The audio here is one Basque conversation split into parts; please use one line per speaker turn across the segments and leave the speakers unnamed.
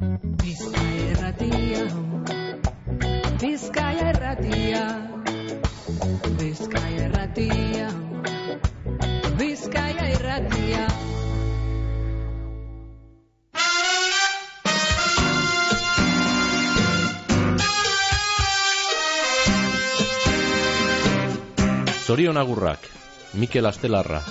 Bizkaia erratia Bizkaia erratia Bizkaia erratia Bizkaia erratia
Zorion agurrak, Mikel Astelarra.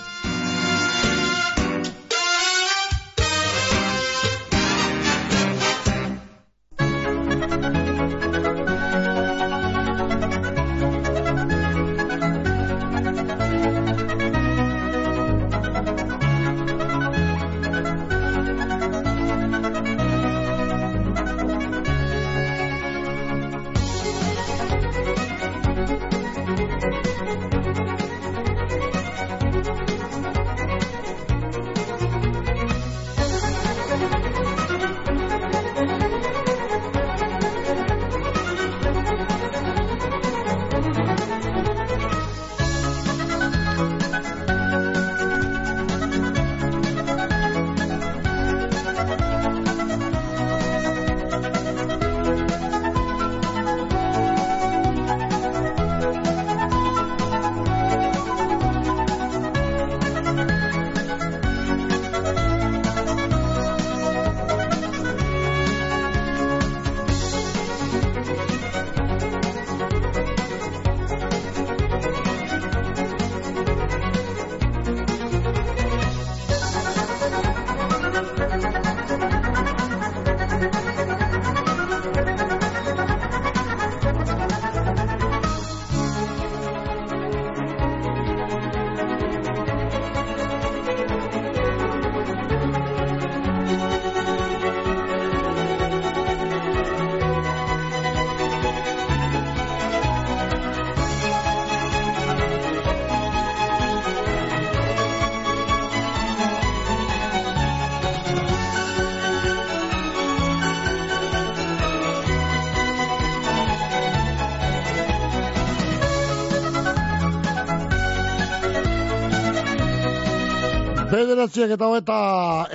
Bederatziak eta hoeta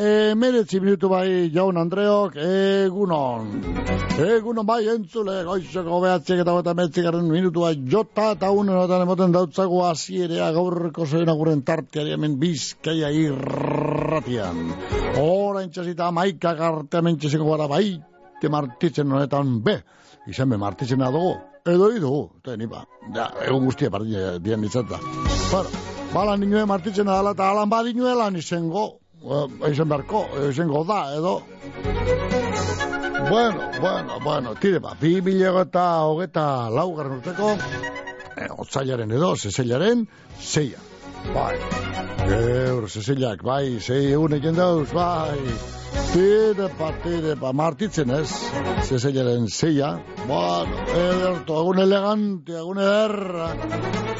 emeretzi minutu bai jaun Andreok egunon. Egunon bai entzule goizeko behatziak eta hoeta metzigarren minutu bai jota eta unen emoten dautzago azierea gaurreko zeren aguren tarteari hemen bizkaia irratian. Hora intxasita maika garte mentxezeko gara bai te martitzen honetan be. Izan be martitzen dugu. Edo idu, eta nipa, ja, egun guztia partia dian ditzata. Bueno, Bala ninue martitzen adala eta alan badinuela izango, izan beharko, izango da, edo. Bueno, bueno, bueno, tire ba, bi bilego eta hogeta laugarren urteko, eh, otzailaren edo, zezailaren, zeia. Bai, eur, zezailak, bai, zei egun egin dauz, bai. Tire pa, pa, martitzen ez, zezailaren zeia. Bueno, ederto, egun elegante, egun ederra.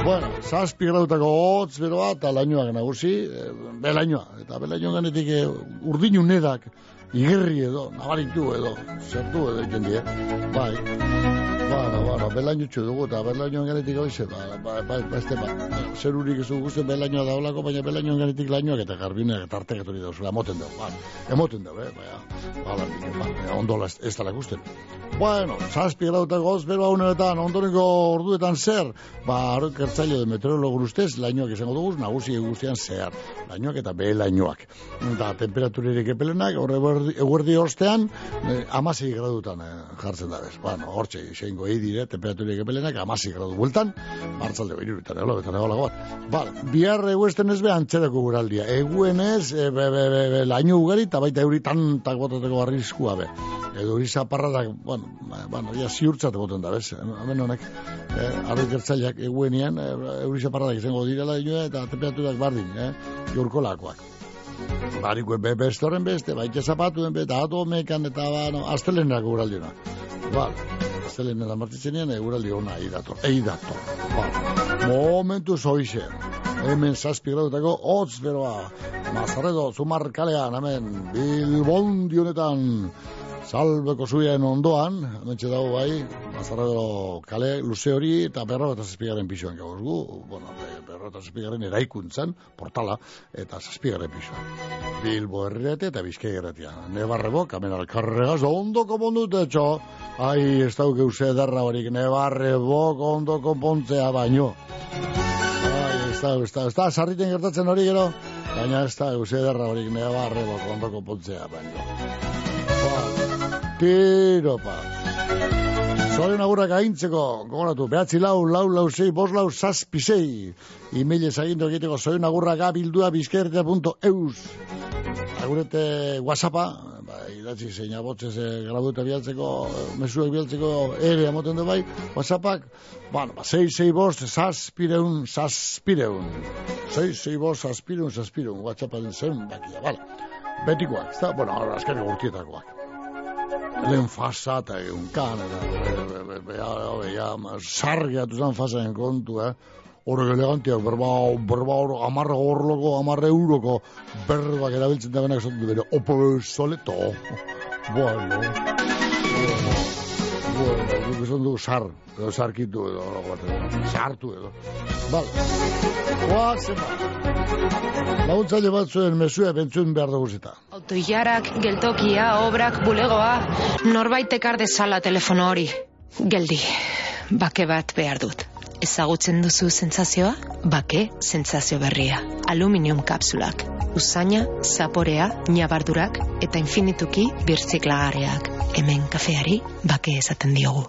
Bueno, zazpi grautako hotz bero bat, alainoak nagusi, e, belainoa. Eta belainoa ganetik e, urdin unedak, igerri edo, nabaritu edo, zertu edo egin die. Bai, bueno, bueno, belaino txu dugu, eta belainoan ganetik hoize, ba, ba, ba, ba, este, ba, zer urik ez dugu belainoa daulako, baina belainoan ganetik lainoak eta garbinak eta artek etori dauzula, emoten dugu, ba, emoten dugu, eh, baina, ba, ba, ba, ondola ez, dala gusten. Bueno, zazpi grautako hotz bero haunetan, ondoneko orduetan zer, ba, arrok ertzailo de meteorologo ustez, lainoak izango dugu, nagusi guztian zehar, lainoak eta behe lainoak. Eta temperaturirik epelenak, horre eguerdi ostean, eh, amasei gradutan eh, jartzen da bez. Bueno, hortxe, izango eidire, temperaturirik epelenak, amasei gradu bueltan, martzalde behiruretan, egola, betan egola bat. Bal, bihar eguesten ez behan txerako guraldia. Eguen ez, e, be, be, be, be, laino ugari, eta baita euri tantak botateko arriskua be. Edo hori zaparradak, bueno, ba, bueno, ja ziurtzat egoten da, bez? Hemen honek, eh, arrek gertzaileak eguenian, eh, euri zaparradak izango direla inoa, eta temperaturak bardin, eh? Jurko lakoak. Bariko be, beste horren beste, baita zapatuen be, eta ato mekan, eta ba, no, astelenak uraldiona. Bal, astelenak martitzenean, eguraldi hona eidator, eidator. Bal, momentu zoize. Hemen zazpi gradutako, hotz beroa, mazarredo, zumar kalean, hemen, bilbondi honetan, salbeko zuien ondoan, hementxe dago bai, Mazarredo kale luze hori eta berro eta zazpigaren pisuan gauz gu, bueno, be- berro eta zazpigaren eraikuntzan, portala, eta zazpigaren pisuan. Bilbo herriate eta bizkai erratia. Nebarrebo, kamen alkarregaz, ondoko pondute txo, ai, ez dauke uze ederra horik, nebarrebo, ondoko pontzea baino. Ai, ez da, ez da, ez da, sarriten gertatzen hori gero, baina ez da, uze ederra horik, nebarrebo, ondoko pontzea baino. Ba, tiro, pa. Zorion agurrak aintzeko, gogoratu, behatzi lau, lau, lau, zei, bos lau, zazpi zei. Email ezagindu egiteko zorion agurrak abildua bizkertea.eus. Agurete whatsappa, ba, idatzi zein abotzez e, gradueta bialtzeko, mezuek bialtzeko ere amoten du bai, whatsappak, bueno, ba, zei, zei bost, zazpireun, zazpireun. Zei, zei bost, zazpireun, zazpireun, whatsappen zen bakia, bala. Betikoak, ez da, bueno, azkenik urtietakoak lehen fasa eta egun kan, eta bea, sargeatu zen fasaen kontu, eh? Horrek elegantiak, berba, berba hor, amarre horloko, amarre euroko, berbak erabiltzen da benak zotu bere, opo soleto. Bueno, esan du sar, edo sarkitu edo, sartu edo. Bale, goazen ba. Laguntzaile batzuen mesua bentzuen behar dugu zita.
Autoilarak, geltokia, obrak, bulegoa, norbait ekar dezala telefono hori. Geldi, bake bat behar dut. Ezagutzen duzu sentsazioa? Bake sentsazio berria. Aluminium kapsulak. Usaina, zaporea, nabardurak eta infinituki birtziklagarriak. Hemen kafeari bake esaten diogu.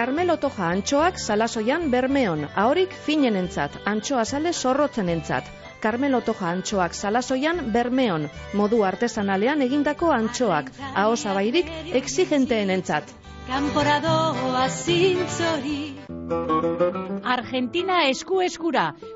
Carmelo Toja antxoak salasoian bermeon, ahorik finenentzat, antxoa sale zorrotzenentzat. Carmelo Toja antxoak salasoian bermeon, modu artesanalean egindako antxoak, ahosabairik exigenteenentzat.
Kanporadoa zintzori Argentina esku eskura.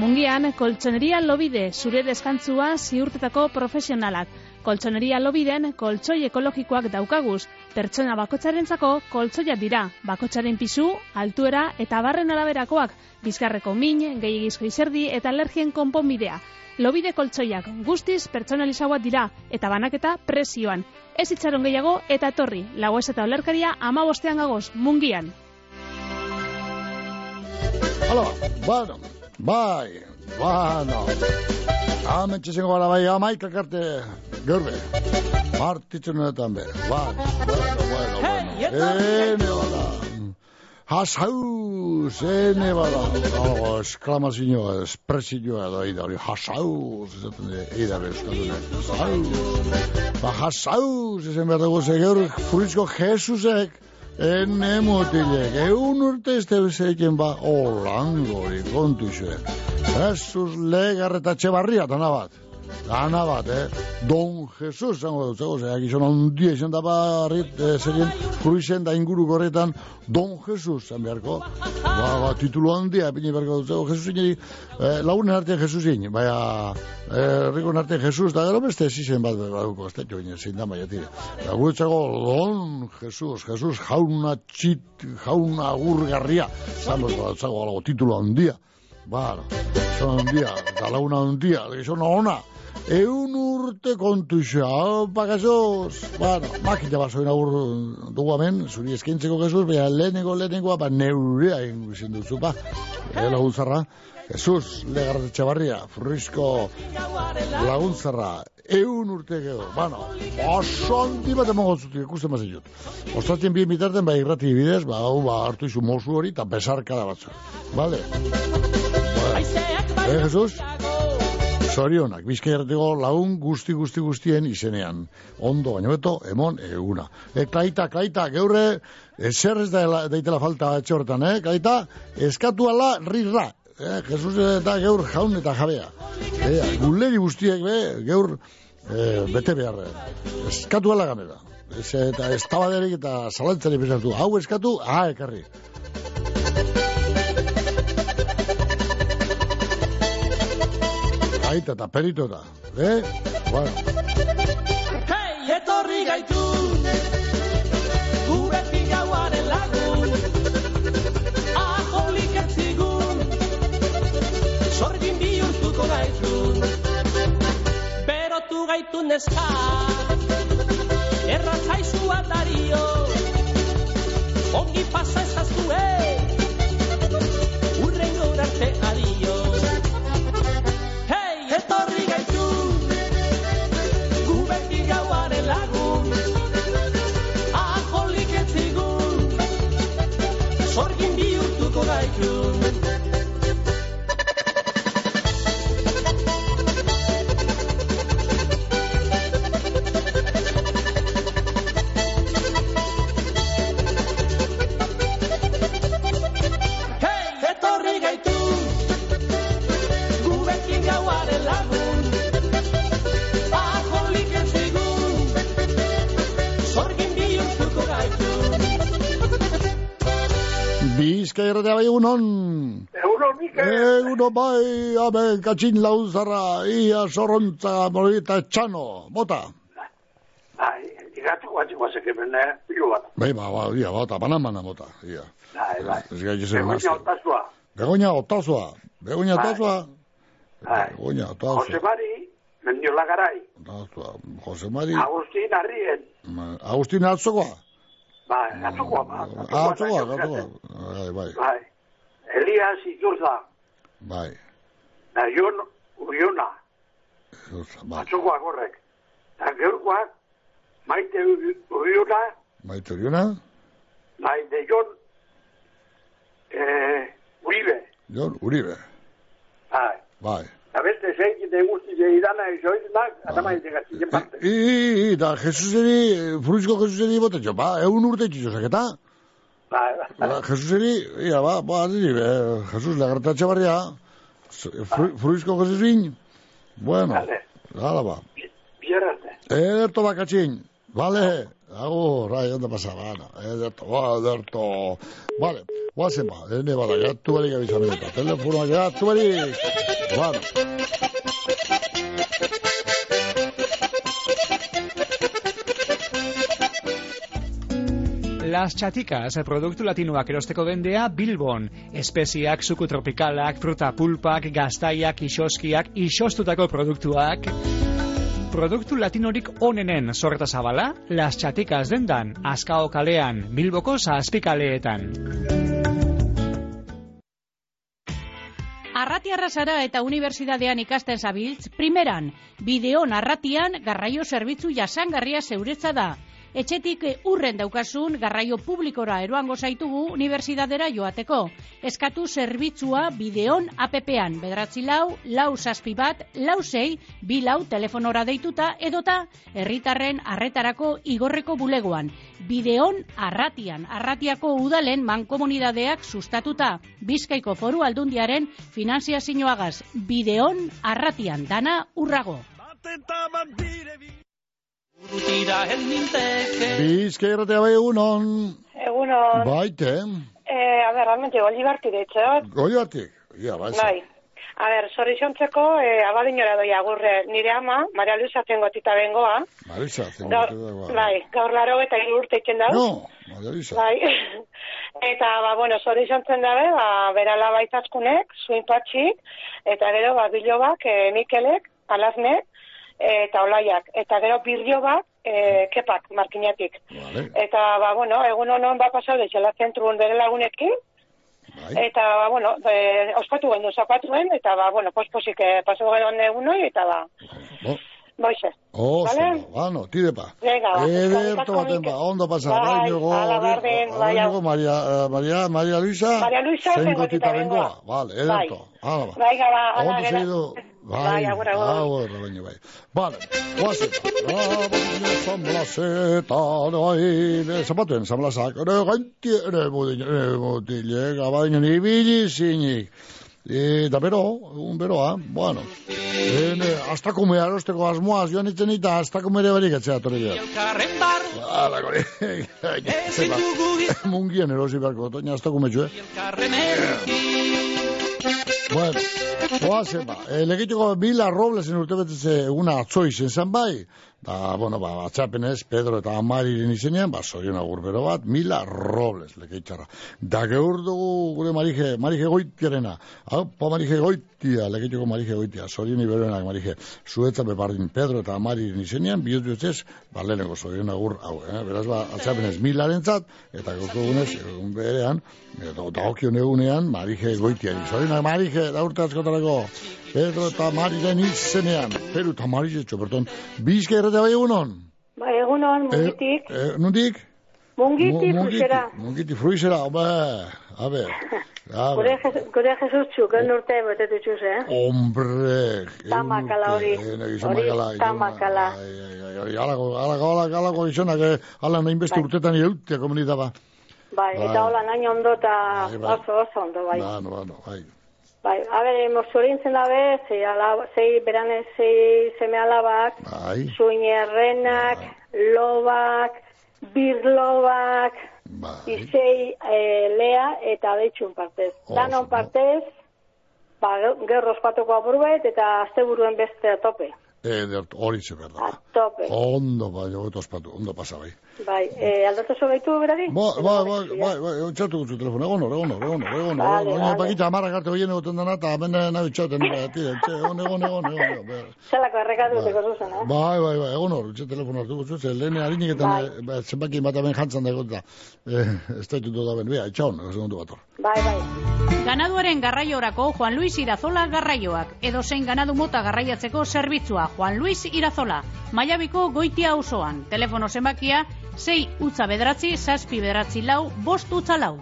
Mungian, koltsoneria lobide, zure deskantzua ziurtetako profesionalak. Koltsoneria lobiden, koltsoi ekologikoak daukaguz. Pertsona bakotxarentzako koltsoia dira. Bakotxaren pisu, altuera eta barren araberakoak. Bizkarreko min, gehiagizko izerdi eta alergien konponbidea. Lobide koltsoiak guztiz pertsonalizagoak dira eta banaketa presioan. Ez itxaron gehiago eta etorri. Lagoez eta olerkaria ama bostean gagoz, mungian.
Hala, bueno, bai, bueno. Ametxe zengo gara bai, amaikak arte, gerbe. Martitzen honetan be. Bai, bueno, bueno, bueno. Ene bada. Hasau, zene bada. Oh, esklamazioa, espresioa edo eida hori. Hasau, zezaten de, eida be euskaldune. Hasau. Ba, hasau, zezen behar dugu, ze gaur furizko Jesusek, Ene mutilek, egun urte ez tebezeiken ba, olango hori kontu xue. Jesus legarretatxe barria, dana Dana bat, eh? Don Jesus, zango dut, zego, zeak izan ondia izan da barrit, eh, zerien, kruizen da inguru gorretan, Don Jesus, zan beharko. Ba, ba, titulu handia, pini beharko dut, zego, Jesus inari, eh, lagunen artean Jesus in, baina, eh, rikon artean Jesus, da gero beste zisen bat, baduko, ez da join, zein da maia tire. Da guretzako, Don Jesus, Jesus jauna txit, jauna agurgarria, zan dut, zago, alago, titulu handia. Bueno, son handia, eta laguna handia, son ona. Eun urte kontu xa, pagazoz. Bueno, makina basoen agur dugu hemen, zuri eskintzeko Jesus, baina lehenengo lehenengoa, ba neurea inguzen duzu, ba. E, laguntzarra, Jesus, legarretxe barria, furrizko laguntzarra, eun urte gero. Bueno, oso handi bat emango zutik, ikusten bat zitut. Ostatien bien bitarten, ba, irrati bidez, ba, hau, ba, hartu izu mozu hori, eta besarkada batzu. Vale? Eh, Jesus? Zorionak, bizkai errateko lagun guzti guzti guztien izenean. Ondo, baina beto, emon, eguna. E, klaita, klaita, geurre, e, zer ez da, daitela falta etxe horretan, eh? Klaita, eskatu ala rirra. Eh, Jesus eta geur jaun eta jabea. E, guleri guztiek be, geur e, bete behar. Eskatu ala ganera. Ez, eta ez eta zalantzari bezartu. Hau eskatu, ah, ekarri. Aita eta perito da. Eh? Bueno.
Hei, etorri gaitu Gure pigauaren lagun Aholik etzigun Sorgin bihurtuko gaitu Berotu gaitu neska Erratzaizu aldario Ongi pasa ezazue
Bizkai erratea bai egunon.
Egunon, Mikel.
Egunon bai, abe, katxin lauzarra, ia sorrontza, morita txano, bota.
Bai, igatu guatzi guazek hemen, eh, pilo bat.
Bai, ba, ba, ia, bota, banan banan bota, ia.
Bai, bai.
Ez gai zen
Begoña otazua.
Begoña otazua, Begoña
Bai.
otazua,
Bai.
Begoña
Jose
otazua,
Mari, Mendiola Garai.
Jose Mari,
Agustin Arrien.
Agustin Atzokoa,
Bai, atzokoa, ba.
Atzokoa, Atzokoa,
nahi
Atzokoa,
aukaten.
bai, bai,
Bai. Elias Iturza.
bai,
Da, Jon Uriona.
bai,
Atzokoa gorrek. Da, geurkoak, Maite Uriona,
maite horiona,
bai, de Jon eh, Uribe.
Jon Uribe,
Bai.
bai.
Da beste zein, de guzti ze idana izoizenak, atama itegatzen parte.
I, i, i, da, Jesuseri, fruizko Jesuseri botetxo, ba, egun urte txitxosak, eta? Ba, Jesuseri, ia, ba, ba, adiri, eh, Jesus, lagartatxe barria, fru, fruizko Jesusin, bueno,
Vale.
hala ba,
Bierarte.
ederto bakatxin, vale, agur, rai, onda pasa, bana, ederto, ba, ederto, vale, guazen ba, ene bada, gatu barik abizamenta, telefonoa gatu barik, bueno,
Las Chaticas, produktu latinoak erosteko bendea Bilbon. Espeziak, suku tropikalak, fruta pulpak, gaztaiak, isoskiak, isostutako produktuak. Produktu latinorik onenen sorta zabala, Las Chaticas dendan, Azkao kalean, Bilboko zazpikaleetan.
Arratiarra zara eta unibertsitatean ikasten zabiltz, primeran, bideon arratian garraio zerbitzu jasangarria zeuretza da. Etxetik eh, urren daukasun garraio publikora eroango zaitugu unibertsitatera joateko. Eskatu zerbitzua bideon APP-an, bedratzi lau, lau zazpi bat, lau zei, bi lau telefonora deituta edota herritarren arretarako igorreko bulegoan. Bideon arratian, arratiako udalen mankomunidadeak sustatuta. Bizkaiko foru aldundiaren finanziazioagaz. Bideon arratian, dana urrago.
Urrutira
bizkai erratea bai egunon,
Egunon.
baite,
Eh, a ver, realmente, Olivar diretzot.
goi batik, ia, bai,
Bai. A ver, zorizontzeko, eh, abadinora doi agurre nire ama, Maria Luisa zengotita bengoa.
Marisa,
Gaur,
zengote
bai, gaur laro eta hiru urte itzen dauz.
No, Maria Luisa.
Bai. eta, ba, bueno, zorizontzen dabe, ba, berala baitazkunek, zuin patxik, eta gero, ba, bilobak, eh, Mikelek, alaznek, eta olaiak. Eta gero birriobak, eh, kepak, markinatik.
Vale,
Eta, ba, bueno, egun honon ba pasaude txela zentruen bere lagunekin,
bai,
eta, ba, bueno, e, ospatu gendu zapatuen, eta, ba, bueno, posposik e, pasau genuen egun hori, eta, ba,
bo,
Boixe.
Oh,
Vale?
bueno, tire pa.
Venga, asko,
baten ba, ondo pasa.
Bai, hala, bardin, bai.
Maria, eh, Maria, Maria Luisa.
Maria Luisa,
gotita
gotita
bengoa. Vale, ederto. Hala ba.
Venga, ba, gero.
segidu. Bai,
agur, agur.
agur, baina bai. Vale, guazen. Ah, baina zanblaseta, bai, zapatuen zanblasak, ere gaiti, ere budin, ere mutile, gabaino nibili zinik. Eta bero, un beroa, bueno. Ene, astakume arosteko asmoaz, joan itzen eta astakumere barik etzea torri dira.
Elkarren bar,
Ala, gori.
ezin dugu
Mungien erosi beharko, toina astakume txue.
elkarren erki.
Bueno, oazen ba, e, legitiko Bila Roblesen urtebetetze eguna atzoi zen bai, da, bueno, ba, atxapenez, Pedro eta Amariren izenean, ba, zorion agurbero bat, Mila Robles, legeitxarra. Da geur dugu gure marije, marije goitiarena, hau, pa marije goitia, legitiko marije goitia, zorion iberoenak marije, zuetza bepardin Pedro eta Amariren izenean, bihut dutzez, ba, leheneko zorion agur, hau, eh? beraz, ba, atxapenez Milaren zat, eta gaurko egunez, egun berean, edo dagokion egunean, marije goitiari, zorionak marije, da urte askotarako, Pedro eta Mariren izenean, Peru eta Marije txoperton, bizka errete bai egunon?
Ba, egunon, mungitik.
Eh, eh, nundik?
Mungiti,
Mu-
fruxera.
Mungiti, fruixera, hombre, a ver, a
Gure,
ver.
gure Jesus txuk, en urte betetu txuz, eh?
Hombre,
Tamakala hori. Hori tamakala.
Alago, alago, alago, alago gizonak, eh, ala nahin beste urtetan ireutea komunita ba.
Bai,
Bai.
eta hola nahi ondo eta
Bai, bai.
oso, oso ondo, bai.
Ba, no, ba, no, bai.
Bai, a ber, mozorintzen dabe, zei, alaba, zei berane, zei seme alabak,
Bai,
suinerrenak, lobak, birlobak,
bai.
izei e, lea eta deitxun partez.
Oso,
Danon
no?
partez, ba, gerro ospatuko apurbet eta asteburuen beste a
Eder, hori ze berda.
A tope.
Ondo, bai, hogeto ospatu, ondo pasa, bai.
Bai, e, aldatu zo gaitu berari?
Ba, ba, ba, bai, bai, txatu gutzu telefona, egon hor, egon hor, egon hor, egon hor, baina
vale.
pakita amarrak arte hoien egoten dena, eta hemen nahi txaten, bai, txe, egon, egon, egon, egon, egon,
Zelako errekatu duteko zuzen, eh?
Bai, bai, bai, egon hor, utxe telefona hartu gutzu, ze lehen hariniketan,
Bai.
ba, zenbaki bat hemen jantzan da egotea, eh, ez da dut da ben, bia, etxaun, segundu bat hor.
Bai, bai.
Ganaduaren garraiorako Juan Luis Irazola garraioak. Edo zein ganadu mota garraiatzeko zerbitzua Juan Luis Irazola. Maiabiko goitia osoan. Telefono zenbakia 6 utza bederatzi, zazpi bederatzi lau, bost utza lau.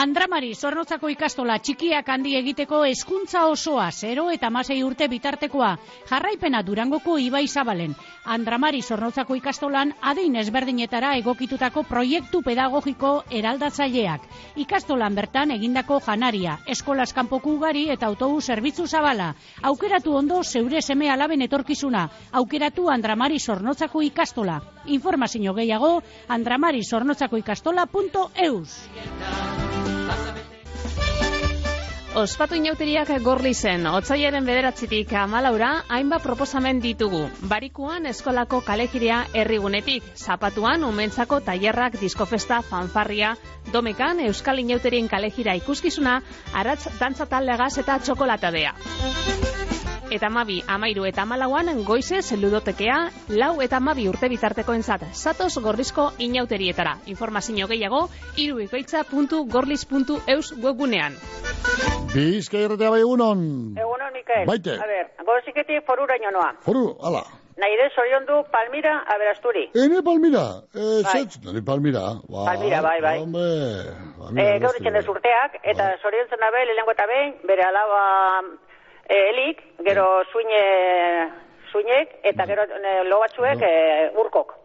Andramari, zornotzako ikastola txikiak handi egiteko hezkuntza osoa, 0 eta masei urte bitartekoa. Jarraipena durangoko ibai zabalen. Andramari, zornotzako ikastolan adein ezberdinetara egokitutako proiektu pedagogiko eraldatzaileak. Ikastolan bertan egindako janaria, eskolaz kanpoko ugari eta autobus zerbitzu zabala. Aukeratu ondo zeure seme alaben etorkizuna. Aukeratu Andramari Zornotzako ikastola. Informazio gehiago andramarizornotzako
Ospatu inauteriak gorli zen, otzaiaren bederatzitik amalaura, hainbat proposamen ditugu. Barikuan eskolako kalekirea herrigunetik, zapatuan umentzako tailerrak diskofesta fanfarria, domekan euskal inauterien kalejira ikuskizuna, aratz dantza taldeagaz eta txokolatadea. Eta mabi, amairu eta malauan goizez ludotekea, lau eta mabi urte bitarteko entzat. Zatoz gorlizko inauterietara. Informazio gehiago, iruikoitza.gorliz.eus webgunean.
Bizka erretea bai egunon.
Egunon, Mikel.
Baite.
A ver, goziketik foruraino noa.
Foru, ala.
Nahi de zorion du Palmira, aberasturi.
Ene Palmira, eh,
Bai.
zetz, nire Palmira. Ba,
Palmira, bai, bai.
Hombre,
Eh, gaur dez urteak, eta zorion zen dabe, lehenko eta behin, bere alaba eh, elik, gero suine, suinek, eta gero eh, lo batzuek eh, urkok.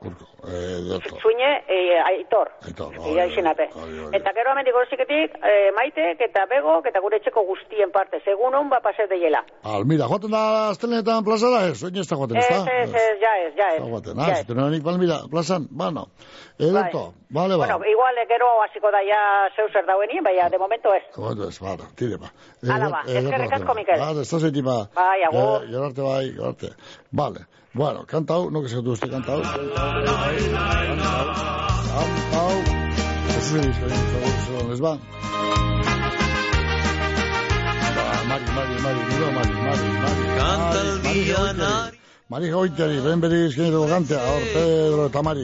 eh, derto.
Suine, eh, aitor.
Aitor,
izenape. Eta gero hemen digoroziketik, eh, maitek eta begok eta gure etxeko guztien parte. Segun hon ba paset deiela.
Palmira, joaten da astelenetan plazara ez, oin ez da joaten,
Ez,
ez da?
ez, ez, ja ez, ja ez.
Ez joaten,
Ja
ah,
ez.
zitu nik Palmira, plazan, bueno, edo, vale, ba.
Bueno, igual gero hasiko da ja zeu zer dauenien, baina de momento ez.
Bueno, ez, bada, tire ba.
Hala ba, eskerrik asko, Mikel.
Bada, ez da zeiti ba.
Bai, agur.
Gerarte bai, gerarte. Vale, bueno, kanta hau, no que se usted kanta hau. Kanta hau. Ez ez ez, ez ez, ez ba. Ba, Mari, Mari, Mari, miro, Mari, Mari, Mari.
Canta el
Mari,
día
Mari, Mari. Mari goitari, ben beri izkenito gante, hor Pedro eta Mari.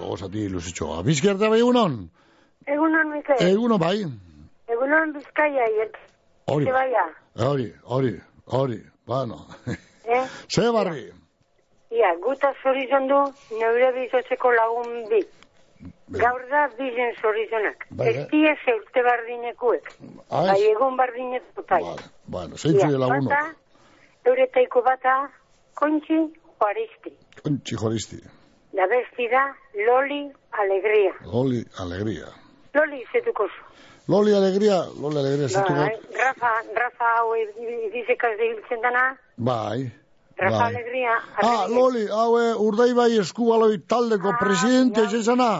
Gozati luzitxoa. Bizkerte bai egunon?
Egunon, Mikel.
Eguno bai.
Egunon Bizkaia, iet.
Hori, hori, hori, hori, bueno.
eh?
Ze barri,
Ia, guta zorizon du, neure bizotzeko lagun bi. Gaur da bizen zorizonak.
Bai,
Ez die zeurte bardinekuek.
Ah?
Bai, egon bardineku bai.
bueno, zeintzu
Ia,
lagunok.
Bata, euretaiko bata, kontxi, juaristi.
Kontxi joristi,
Da besti da, loli, alegria.
Loli, alegría.
Loli izetuko zu.
Loli, alegría, Loli, alegría, zitu
Bai, Rafa, Rafa hau dizekaz debiltzen dana,
Bai.
Rafa
bai.
alegria.
Ah, Loli, hau e, urdaibai eskubaloi
Ah,
taldeko presidentia izan zana.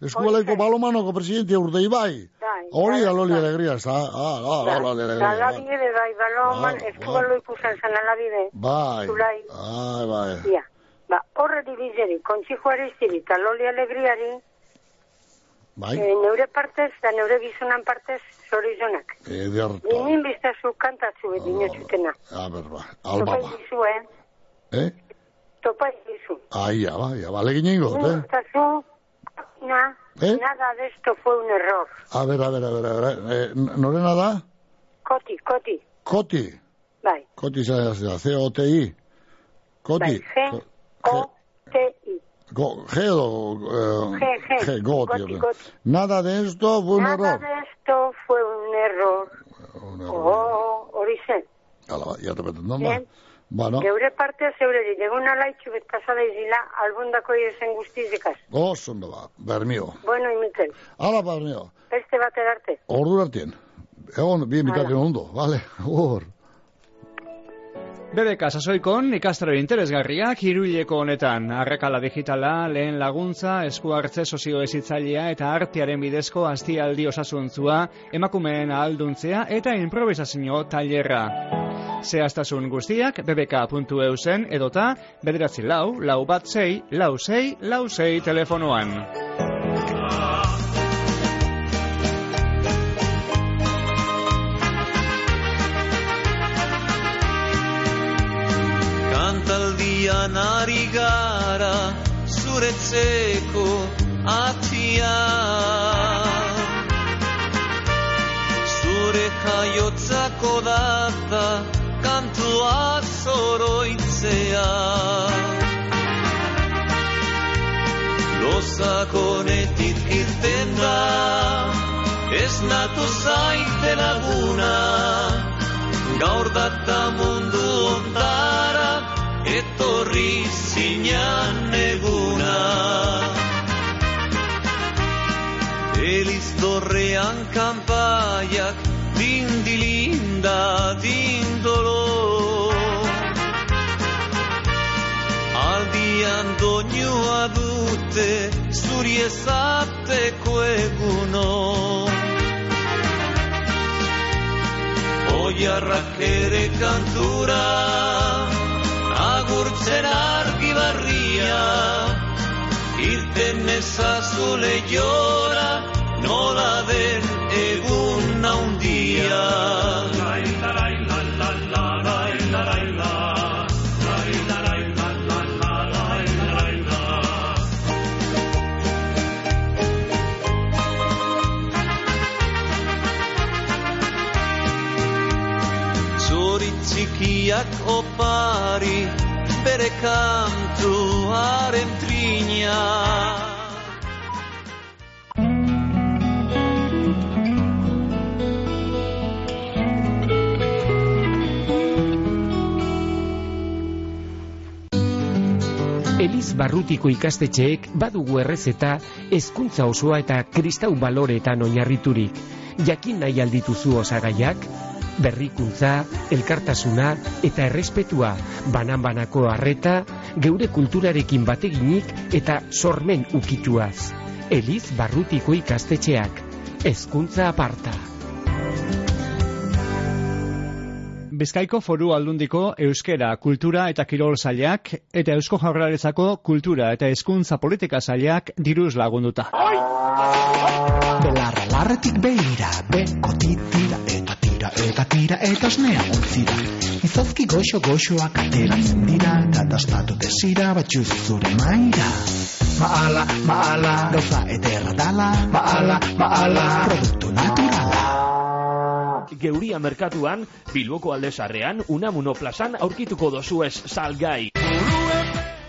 Eskubalaiko balomanoko presidentia urdaibai. Hori da Loli alegría, ez da? Ah, ah, ah, Loli alegría. bai.
Alabide bai, baloman,
Ah,
eskubalo ikusan zan alabide.
Bai.
Zulai.
Ah, bai.
Ia, ba, horre dirigeri, kontxi juaristiri, eta loli alegriari,
Bai.
eh, neure partez, da neure gizonan partez, zorizonak.
Ederto.
Dinin biztazu kantatzu beti inotzutena.
A ber, ba. Alba, ba.
idizu, eh?
Eh?
Topa idizu.
Ai, ya, ba, ya, ba, legin ingo, eh?
Biztazu, na,
Eh?
nada de esto fue un error.
A ver, a ver, a ver, a ver. Eh, norena da?
Koti, koti,
Koti.
bai.
Koti C-O-T-I. Koti.
Bai, G, O, T, I.
Go, G edo... Eh,
G, G.
Goti.
Goti, goti.
Nada de esto fue un
Nada
error.
de esto fue un error.
Un error.
Oh, hori zen.
Hala, ba, ya te beten, no?
Bien.
Bueno,
Geure parte zeure dit, egun alaitxu bet pasada izila, albundako izen guztizekaz.
oso ondo ba, bermio.
Bueno, y Mikel,
Hala, bermio.
beste bat edarte.
Ordu artien. Egon, bien bitartien ondo, vale, hor.
BBK sasoikon ikastaro interesgarriak hiruileko honetan arrekala digitala, lehen laguntza, esku hartze sozio ezitzailea eta artearen bidezko astialdi osasuntzua, emakumeen ahalduntzea eta improvisazio tailerra. Zehaztasun guztiak bbk.eu zen edota bederatzi lau, lau bat zei, lau zei, lau zei telefonoan.
Kantaldian ari gara zuretzeko atia Zure jaiotzako data kantua zoroitzea Lozakonetik irten da ez natu zaite laguna. Gaur data mundu ondara etorri zinan eguna. Elizdorrean kanpaiak dindilinda dindolo Aldian doinua dute zuri ezateko eguno Oiarrak ere kantura agurtzen argi barria. Irten ezazu lehiora nola den egun naundia opari bere kantuaren trina
Eliz barrutiko ikastetxeek badugu errezeta hezkuntza osoa eta kristau baloreetan oinarriturik. Jakin nahi aldituzu osagaiak, berrikuntza, elkartasuna eta errespetua, banan-banako harreta, geure kulturarekin bateginik eta sormen ukituaz. Eliz barrutiko ikastetxeak, hezkuntza aparta.
Bizkaiko foru aldundiko euskera, kultura eta kirol zailak eta eusko jaurlaritzako kultura eta hezkuntza politika zailak diruz lagunduta.
Belarra larretik behira, beko titira tira eta tira eta osnea ontzira. Izozki goxo goxoak ateratzen dira, eta dastatu desira batxuz zure maira. Maala, maala, gauza ederra dala, maala, maala, produktu naturala. geuria merkatuan, Bilboko aldezarrean, Unamuno plazan aurkituko dozu ez salgai.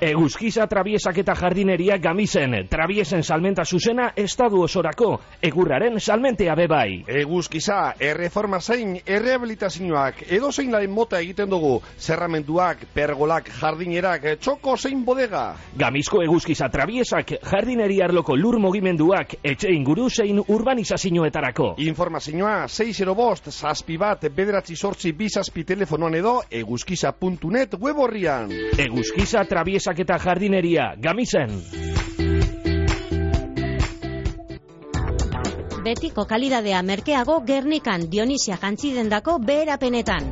Eguzkiza trabiesak eta jardineria gamizen, trabiesen salmenta zuzena estadu osorako, egurraren salmentea bebai.
Eguzkiza, erreforma zein, errehabilitazioak, edo zein laren mota egiten dugu, zerramenduak, pergolak, jardinerak, txoko zein bodega.
Gamizko eguzkiza trabiesak, jardineria arloko lur mogimenduak, etxe inguru zein urbanizazioetarako.
Informazioa, 6 bost, zazpi bat, bederatzi sortzi bizazpi telefonoan edo, eguzkiza.net web horrian.
Eguzkiza trabiesak eta jardineria, gamizen.
Betiko kalidadea merkeago Gernikan Dionisia jantzidendako beherapenetan.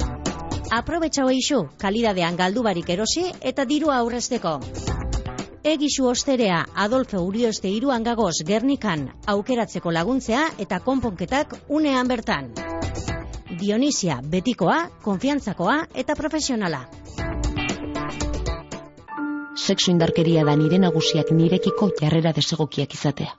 Aprobetxau eixu, kalidadean galdu barik erosi eta dirua aurrezteko. Egisu osterea Adolfo Urioste iruan gagoz Gernikan aukeratzeko laguntzea eta konponketak unean bertan. Dionisia betikoa, konfiantzakoa eta profesionala.
Sexu indarkeria da nire nagusiak nirekiko jarrera desegokiak izatea.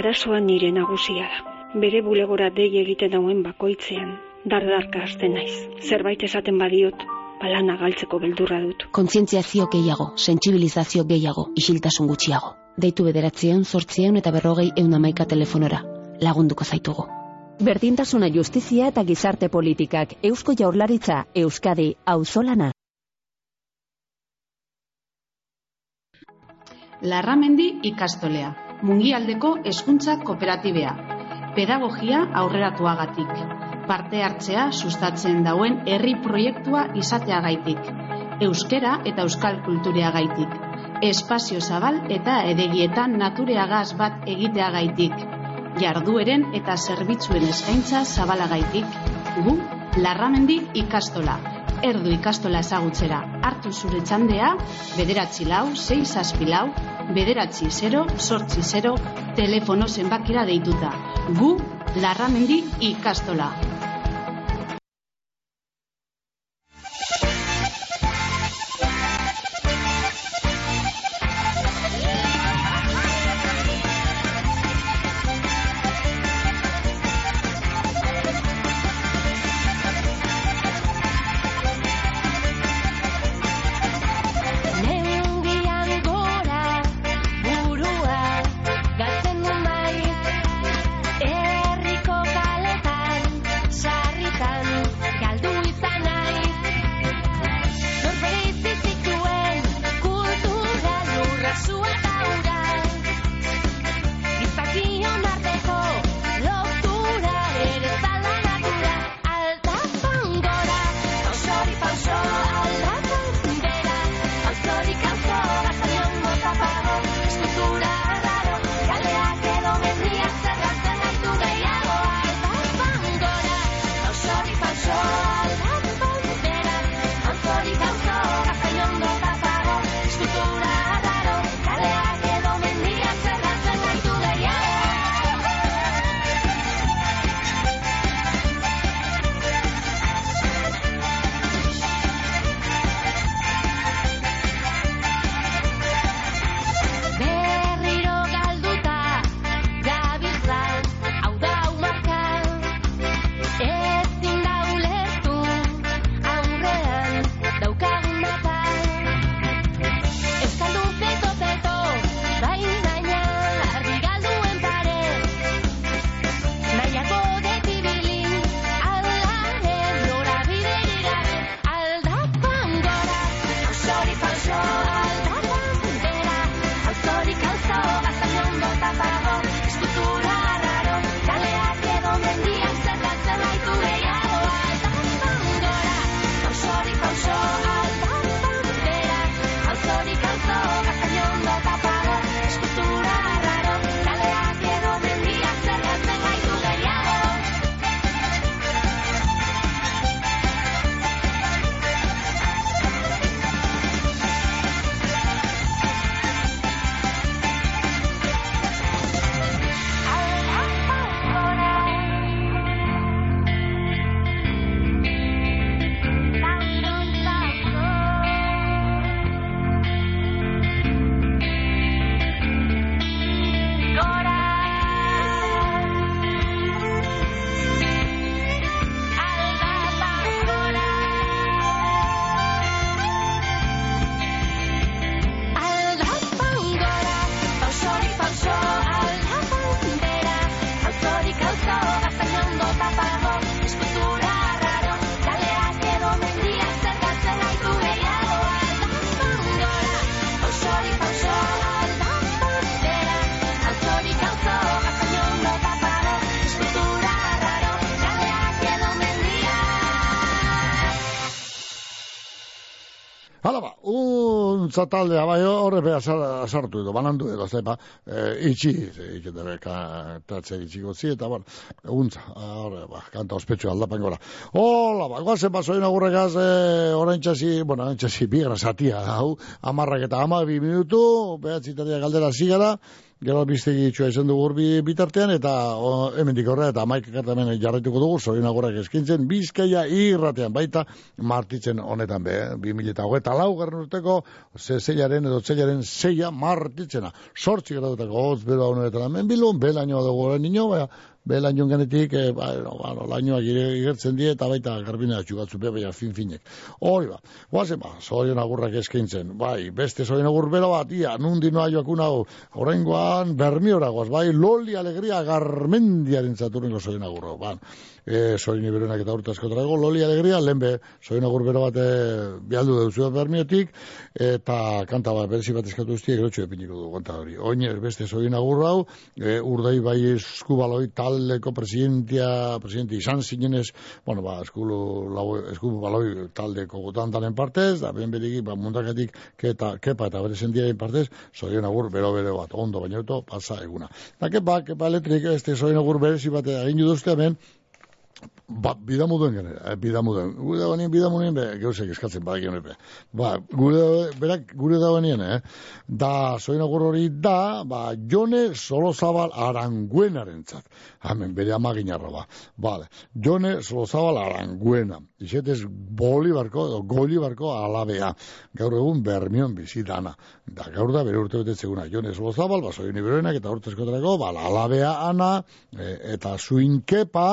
Arazoa nire nagusia da. Bere bulegora dei egiten dauen bakoitzean, dardarka hasten naiz. Zerbait esaten badiot, balana galtzeko beldurra dut.
Kontzientziazio gehiago, sentsibilizazio gehiago, isiltasun gutxiago. Deitu bederatzean, sortzean eta berrogei eun amaika telefonora. Lagunduko zaitugu.
Berdintasuna justizia eta gizarte politikak, Eusko Jaurlaritza, Euskadi, Auzolana.
Larramendi ikastolea, mungialdeko hezkuntza kooperatibea, pedagogia aurreratuagatik, parte hartzea sustatzen dauen herri proiektua izateagaitik, euskera eta euskal kultureagaitik, espazio zabal eta edegietan natureagaz bat egiteagaitik, jardueren eta zerbitzuen eskaintza zabalagaitik, gu Larramendi ikastola, erdu ikastola ezagutzera. Hartu zure txandea, bederatzi lau, sei zazpi lau, bederatzi 0, sortzi 0, telefono zenbakira deituta. Gu, Larramendi ikastola.
Laguntza taldea, bai, horre beha sartu edo, banandu edo, zepa, e, itxi, ikete kantatze itxiko zi, eta, bueno, laguntza, horre, ba, kanta ospetsu aldapan gora. Hola, ba, guazen, ba, zoin agurrekaz, e, orain txasi, bueno, orain txasi, bigra satia, hau, amarrak eta ama, bi minutu, behatzitaria galdera zigara, Gero biztegi itxua izan dugu urbi bitartean, eta o, hemendik horre, eta maik ekartamen jarraituko dugu, zorin agorak eskintzen, bizkaia irratean, baita martitzen honetan be, eh? 2000 eta hogeita lau garren urteko, ze zeilaren edo zeilaren zeia martitzena. Sortzi gradutako hoz bero honetan hemen bilun, belaino dugu nino, baina, Bela nion genetik, e, ba, no, ba, no, lainoak igertzen die, eta baita garbina txugatzu be, baina fin finek. Hori ba, guazen ba, zorion agurrak eskaintzen, bai, beste zorion agur bero bat, ia, nundi noa joakun hau, horrengoan, bermiora goaz, bai, loli alegria garmendiaren zaturengo zorion agurro, ba, e, soin iberenak eta urte asko trago, loli alegria, lehenbe, soin agur bero bat e, bialdu duzu bermiotik, eta kanta bat, berezi bat eskatu ustiek, erotxo epiniko du, kanta hori. Oiner, beste soin agur hau, e, urdei bai eskubaloi taldeko presidentia, presidente izan zinenez, bueno, ba, eskulu, lau, eskubaloi taldeko gutantaren partez, da, ben beriki, ba, mundakatik, keta, kepa eta bere sendiaren partez, soin agur bero bero bat, ondo baina auto, pasa eguna. Da, kepa, kepa elektrik, este soin agur berezi bat, egin duzte hemen, Ba, bidamuduen gane, eh, bidamuduen. Gure da banien bidamuduen, be, geuzek eskatzen badak egin. Ba, gure, berak, gure da banien, eh? Da, soina hori da, ba, jone solozabal aranguenaren zat. Hemen, bere amaginarra, ba. Vale. Jone solozabal aranguena. Izetez, bolibarko, edo golibarko alabea. Gaur egun, bermion bizi dana. Da, gaur da, bere urte betetzeguna. Jone solozabal, ba, soini beroenak, eta urtezkotarako, ba, alabea ana, e, eta zuinkepa,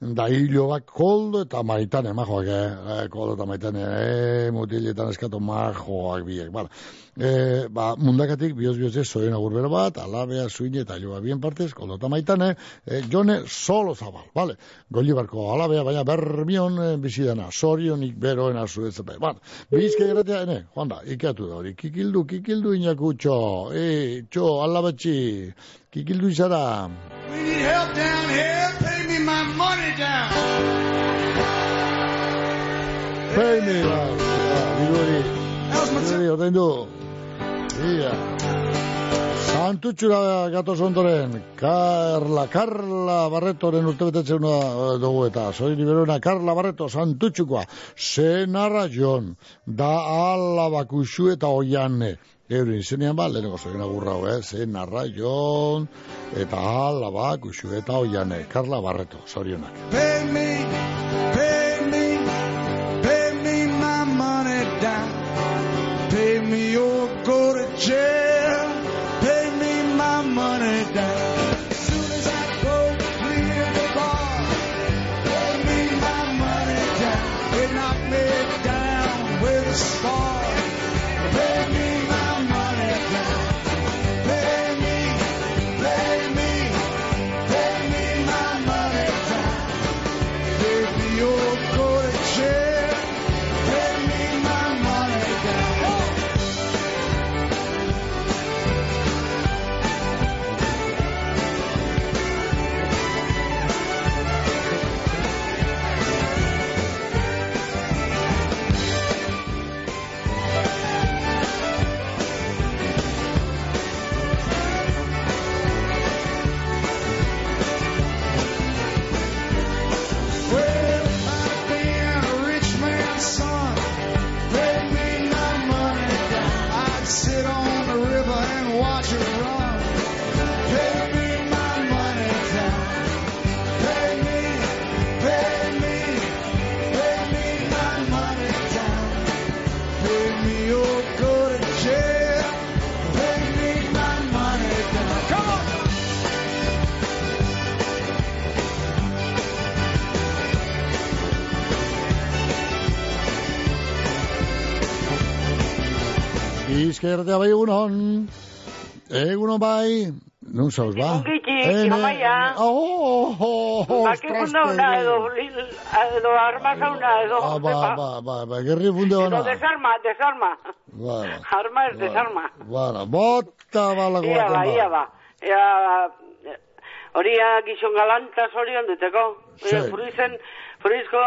da hilo bat koldo eta maitane, majoak, eh? koldo eta maitane, eh, mutiletan eskatu majoak biek, bala. E, ba, mundakatik, bioz bioz ez, zoen agurbero bat, alabea, zuine eta joa bien partez, koldo eta maitane, e, jone solo zabal, bale. Goli barko alabea, baina bermion e, bizidana, sorionik beroen azu bale. Bizke gratia, ene, joan da, ikeatu da hori, kikildu, kikildu inakutxo, e, txo, alabatxi, kikildu izara.
We need help down here. My money down.
Pay me, ba, ba, biduri, biduri, ordaindu. Ia. Santutxura gatoz ondoren, Carla, Carla Barretoren urtebetetzen dugu eta, soy liberona, Carla Barreto, Santutxukoa, Senarra Jon, da alabakuxu eta oiane. Euren izenean ba, lehenko zoien agurra eh? Senarra Jon, eta alabakuxu eta oiane, Carla Barreto, zorionak.
Pay me, pay me, pay me my money down. Pay me or go to jail. Pay me my money down. As I go
Izkertea bai egunon. Egunon bai. Nun zauz, ba?
Gitxi,
Ene-
amaia.
Oh, oh, oh,
Bakifunda una edo, lil- edo armasa una edo,
Ah, ba, ba, ba, ba, gerri funde
Edo
ona.
desarma, desarma.
Ba, ba.
Arma es desarma.
Bara, bota balako
Ia ba, ia
ba.
ba. Ia, eh, horia gizon galanta zorion duteko.
Sí.
Eh, Fruizen, fruizko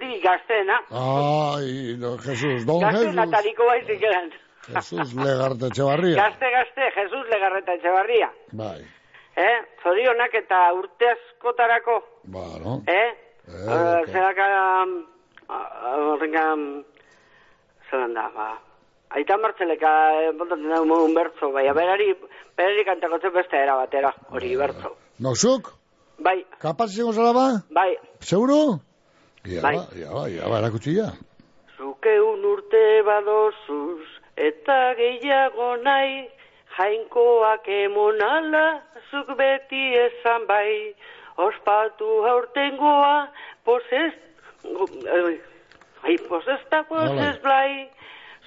di gaztena.
Ai, no, Jesus, don
Gaztena
Jesus.
taliko baizik eran.
Jesus Legarte Etxebarria.
Gazte, gazte, Jesus Legarreta Etxebarria.
Bai.
Eh? Zorionak eta urte askotarako.
Bueno.
Eh?
Eh,
Eh,
ok.
Zeraka... Horrenka... Zeran da, ba... Aita martzeleka, eh, botatzen da un bertzo, baina berari, berari kantakotzen beste era batera, hori bertzo.
Noxuk?
Bai,
Kapaz izango zara ba?
bai,
Seguro? Ia
Bai.
ba, ba, ia ba, erakutsi ja.
Zukeun urte badozuz, eta gehiago nahi, jainkoak emonala, zuk beti esan bai, ospatu aurtengoa, posez... Ai, posesta posez blai,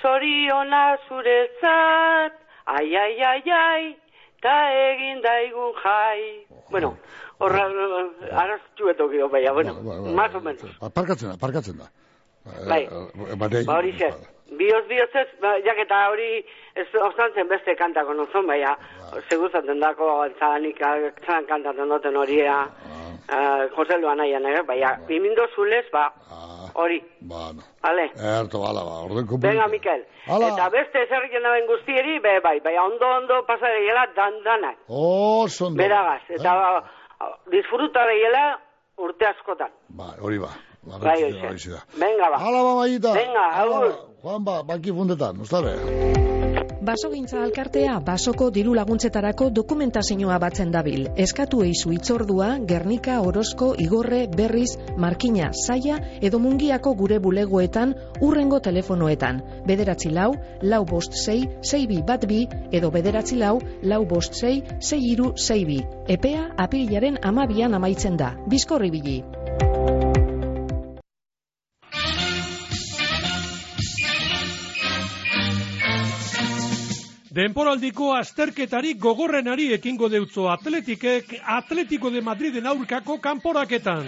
zoriona zuretzat, ai, ai, ai, ai, ta egin daigun jai. Bueno, horra, araztu etokio, baina, bueno, más o menos.
Aparkatzen da, aparkatzen da.
Bai.
Eh, Batei.
Ba hori bioz bihotzez, ba, jaketa hori ez ostantzen beste kantako nozun, baina seguzaten dako zalanik zan kantatzen duten horia uh, Jose Luan aian, eh? baina bimindo zulez, ba, hori,
Bueno.
vale?
Erto, bala, ba, orden kupu.
Venga, Mikel.
Hala.
Eta beste zerriken daben guztieri, be, bai, bai, ondo, ondo pasa deiela dan, danak,
Oh, sondo.
beragaz. Eta ba, disfruta deiela urte askotan.
Ba, hori ba. Ba,
Bai,
hori
hoxe. Venga, ba.
Hala, ba, maita.
Venga, agur.
Juan, ba, baki fundetan, ustare.
Basogintza alkartea basoko diru laguntzetarako dokumentazioa batzen dabil. Eskatu eizu itzordua, Gernika, Orozko, Igorre, Berriz, Markina, Saia edo Mungiako gure bulegoetan urrengo telefonoetan. Bederatzi lau, lau bost sei, sei bi bat bi, edo bederatzi lau, lau bost sei, sei iru sei bi. Epea apirilaren amabian amaitzen da. Bizkorri bili.
Denporaldiko azterketarik gogorrenari ekingo deutzo atletikek Atletico de Madriden aurkako kanporaketan.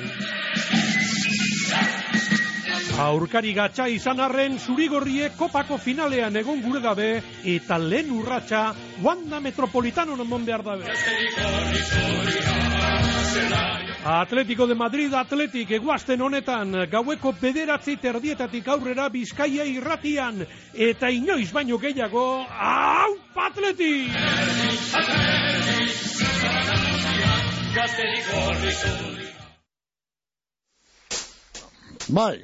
Aurkari gatsa izan arren zurigorriek kopako finalean egon gure dabe eta lehen urratsa Wanda Metropolitano nomon behar dabe. Atletico de Madrid atletik eguazten honetan gaueko bederatzi terdietatik aurrera bizkaia irratian eta inoiz baino gehiago hau atletik!
Bai,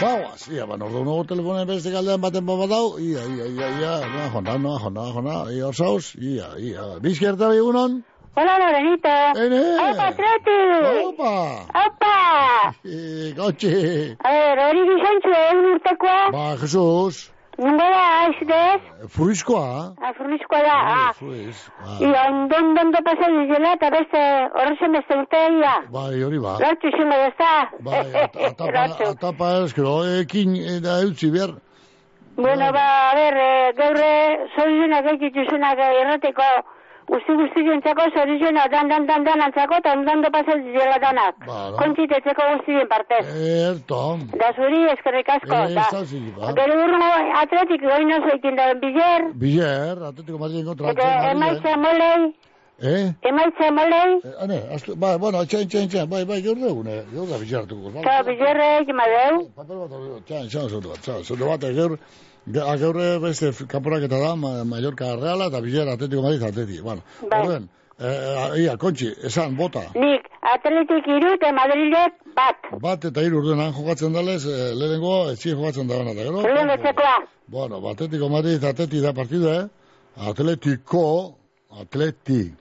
bauaz, ia, ba, nordu nugu telefonen beste galdean baten baba dau, ia, ia, ia, ia, noa, jona, jona, jona, ia, orzauz, ia, ia, bizkerta bigunon?
Hola, Lorenito.
Ene.
Opa, Atleti.
Opa.
Opa.
Gotxe.
A ver, hori gizantzu egun urtekoa.
Ba, Jesus,
Nungo da, aizdez?
fruizkoa,
A, furniskoa da, ah.
fruiz, ba,
Ia, ondo, ondo, pasa dizela, eta beste, horrezen beste urteia.
bai, hori ba.
Lortu izango dezta.
Bai, at- atapa, atapa eskero, ekin, eta eutzi behar.
Bueno, ba, a ver, eh, gaur zorizunak egituzunak errateko guzti guzti jentzako zorizunak dan, dan, dan, dan antzako, eta ondo, ondo pasa dizela danak.
Ba,
Kontzitetzeko guztien partez.
Erto,
Da zuri eskerrik asko.
Ez
da.
ziri, ba.
Gero urno atletik oso ikin da bizer.
Bizer, Atletico Madrid kontra
Eta emaitza molei.
Eh?
Emaitza molei.
Eh, Ane, astu, ba, bueno, txain, txain, txain, bai, bai, gaur egune, gaur da bizartuko.
Eta bizerrek madeu.
Txain, txain, zondo bat, txain, zondo bat, ga- gaur beste kanporaketa da, Ma- Mallorca Reala eta Bizar Atletico Madrid Atleti. Bueno,
Bai.
horren, eh, ia, kontxi, esan, bota.
Nik atletik iru eta Madrilek bat.
Bat eta hiru urduan jokatzen dalez, eh, lehenengo, etxien jokatzen da eta gero.
Zeruen betzekoa.
Bueno, ba, Atletico Madrid, Atleti da partida, eh? Atletico, Atleti,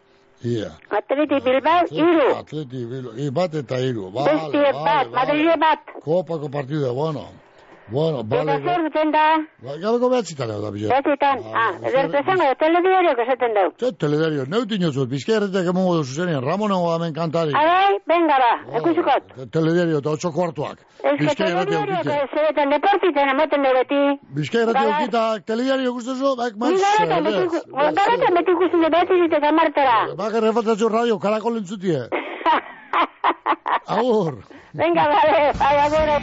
ia.
Atletik Bilbao iru.
Atleti, Bilbao, bat eta hiru, bale,
Bestie bat, Madrilek bat.
Kopako partida, bueno. Bueno,
Eta
bale.
zer duten da?
Ba, Gabeko behatzitan da, bizar.
Bezitan. Ah, edertu esango, telediario esaten dau.
Ze telediario, neutin jozut, bizkerretek emongo duzu zenean, Ramonen godamen kantari.
Abai, venga ba, ekusukot.
Telediario eta otso kuartuak.
Ez que telediario zeretan deportiten ematen dugu beti.
Bizkaia irratia
Gara-
aukita, telediario gustuzu, bak,
Ni
maiz,
garatan beti, garatan beti ikusten dut beti zitek amartera.
Bak, errefatzatzu radio, karakol entzutie. Agur.
Venga, vale, bai, agore.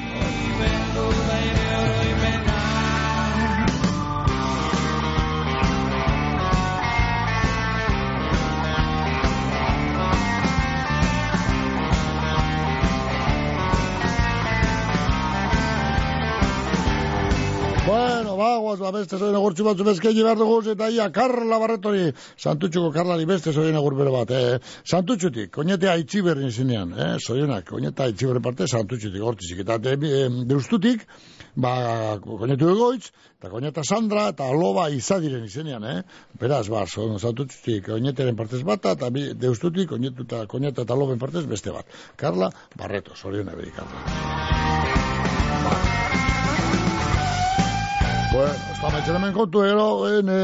Bueno, ba, guaz, ba, beste zoien agurtzu batzu bezkegi behar dugu, eta ia, Karla Barretori, Santutxuko Karlari beste zoien agur bere bat, eh, Santutxutik, oinetea itxiberrin zinean, eh, zoienak, oineta itxiberrin parte, Santutxutik, hortzik, eta de, de, deustutik, ba, koinetu egoitz, eta koineta Sandra, eta loba izadiren izenean, eh, beraz, ba, so, Santutxutik, oineteren partez bata, eta deustutik, koinetu eta koineta eta loben partez beste bat. Karla Barreto, zorion eberi, Karla. Bueno, está maitzen hemen kontu, ero, ene...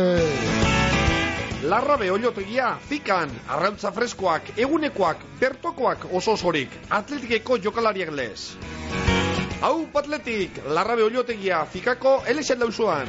Larrabe oliotegia, fikan, arrantza freskoak, egunekoak, bertokoak oso osorik, atletikeko jokalariak lez. Hau, patletik, larrabe oliotegia, fikako, elexen dauzuan.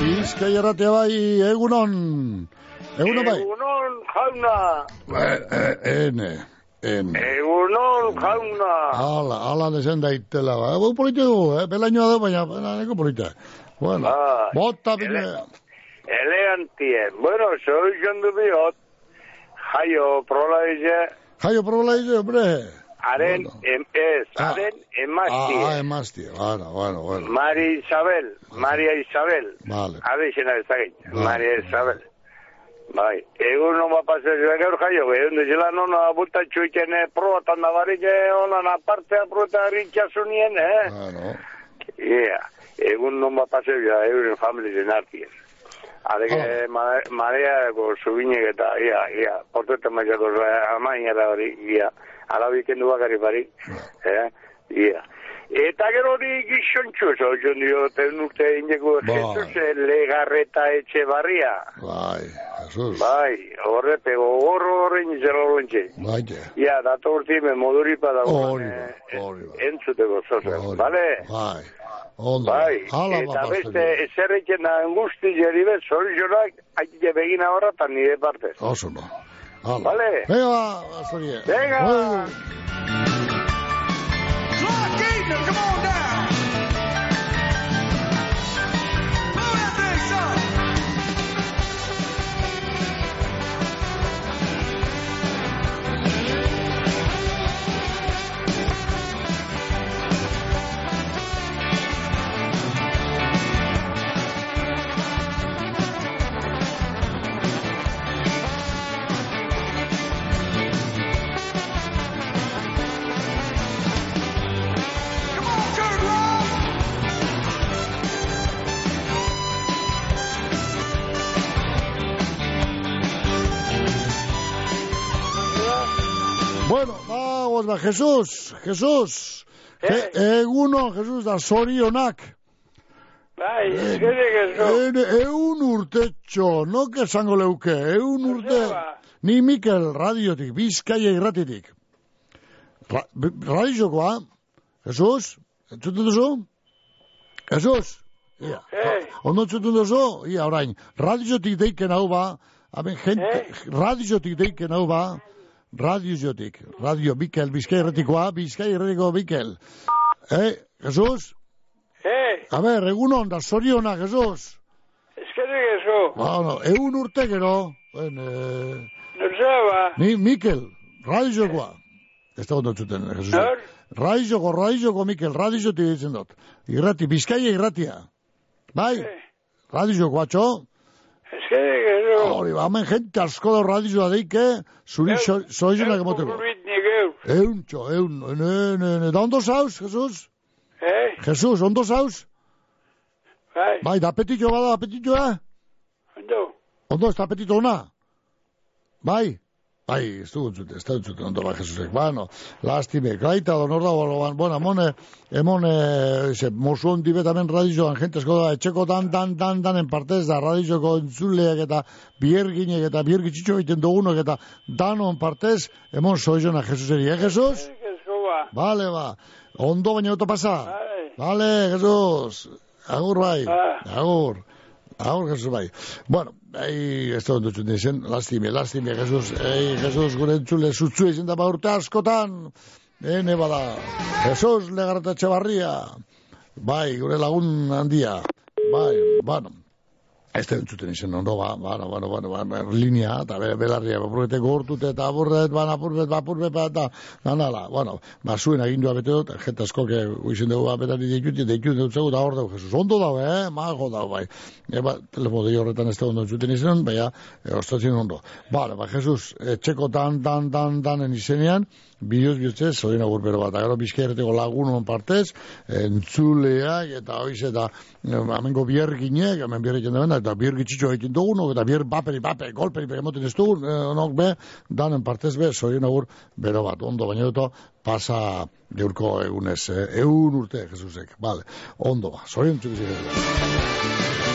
Bizkai erratea bai, egunon. Egunon bai.
Egunon jauna.
Eh, eh, ene, ene.
Egunon jauna.
Ala, ala dezen daitela. ba. Egu polite dugu, eh? Belainoa da, baina, baina, neko polite. Bueno,
Bai.
bota bine.
Elegantie. Bueno, soy John Dubiot. Jaio, prola.
Jaio, dize, hombre.
Haren, em, ez, haren emaztie.
Ah, ah, emaztie. Bueno, bueno, bueno.
Mari Isabel, Maria Isabel.
Vale.
Habe izena ezagin, Maria Isabel. Bai, egun non bapase zuen gaur jaio, egun dizela non abulta txuiken eh, probatan da barik eh, honan apartea probata ritxasunien, eh?
Bueno.
Ia, egun non bapase zuen euren familien artien. Are que ma- marea ko subinek eta ia, ia, portueta maizako amainera hori, ia, alabik endu bakari bari, eh, ia. Eta gero hori gizontxu, zoion dio, ten urte indeko
Bai.
Jesus eh, legarreta etxe barria.
Bai, Jesus.
Bai, horre pego gorro horrein izela lontxe.
Bai,
Ia, dato urti me moduri pada
Hori
entzuteko zozen, bale?
Bai. Ondo.
Bai,
Hala
eta
ba,
beste eserrekin da angusti jeri bez, soluzionak, haitike begin ahora tan nire partez.
Oso no. Hala.
Vale.
Venga, ba, zorie.
Venga.
Bueno. Bueno, vamos, ba, Jesus, Jesus.
Eh.
E, eguno, Jesus, da zorionak.
Bai, eskerrik ezo.
En, eun urtetxo, nok esango leuke, eun urte. Ni Mikel radiotik, bizkaia irratitik. Ra, radiokoa, Jesus, entzuten duzu? Jesus, ia,
Eh.
ondo entzuten duzu? Ia, orain, radiotik deiken hau ba, hemen gente, radiotik deiken hau ba, radiotik, radio Mikel, bizkaia irratikoa, bizkaia irratiko Mikel. Eh, Jesus?
Eh,
A ber, egunon, da zoriona, Jesus.
eskerrik ezo.
Bueno, egun urte gero, ben, eh,
Nuzaba.
ni Mikel, radiokoa. Ez da ondo txuten, Jesus.
Nor?
Radioko, radioko, Mikel, radiotik ditzen dut. Irrati, bizkaia irratia. Bai? Radioko, atxo?
Eskerrik ezo.
Hori, hemen jente asko da radioa deike, zuri soizunak emoteko. Eun, txo, eun, ne, ne, ne, da ondo zauz, Jesus?
Eh,
Jesus, ondo zauz?
bai,
Bai, da apetito bada, apetito, eh?
ondo.
Ondo, ez da apetito ona? Bai? Bai, ez du entzute, ez da entzute, ondo ba, Jesusek. Bueno, lastime, gaita, donor da, boloban, bueno, emone, emone, ze, mosu hondi betamen radioan, gente esko da, etxeko dan, dan, dan, danen partez da, radioko entzuleak eta bierginek eta biergitzitxo egiten dugunok eta danon partez, emon soizona Jesuseri, eh, Jesus?
Ezo ba.
Ba, ondo baina oto pasa.
Bai.
Vale, Jesus. Agur bai.
Ah.
Agur. Agur, Jesus bai. Bueno, ei, ez da ondo txun dizen, lastime, lastime, Jesus, ei, Jesus, gure entzule, zutzu izin da ba urte askotan, ene bada. Jesus legarretatxe barria. Bai, gure lagun handia. Bai, bueno. Ez da entzuten izen ondo, ba, bueno, bueno, bueno, ba, linea, eta be, belarria, apurrete gortute, eta apurret, ban, apurret, ba, apurret, ba, eta, nanala, bueno, ba, zuen agindua bete dut, jeta asko, que, uizen dugu, ba, betari deikuti dut zegu, eta hor dugu, Jesus, ondo dago, eh, mago dago, bai. E, ba, telefono de horretan ez da ondo entzuten izen, baina, e, ostatzien ondo. Bale, ba, Jesus, etxeko tan, tan, tan, tanen izenean, bihuz bihuztez, zorin agur bero bat, agero bizkerreteko lagunon partez, entzuleak, eta hoiz, eta eh, amengo bierginek, hemen bierginek dena, eta biergitxitxo egiten dugunok, eta bier baperi, bape, golperi, pegemoten ez dugun, eh, onok be, danen partez be, zorin agur bero bat, ondo, baina duto, pasa geurko egunez, eh, egun urte, Jesusek, bale, ondo zorin txukizik.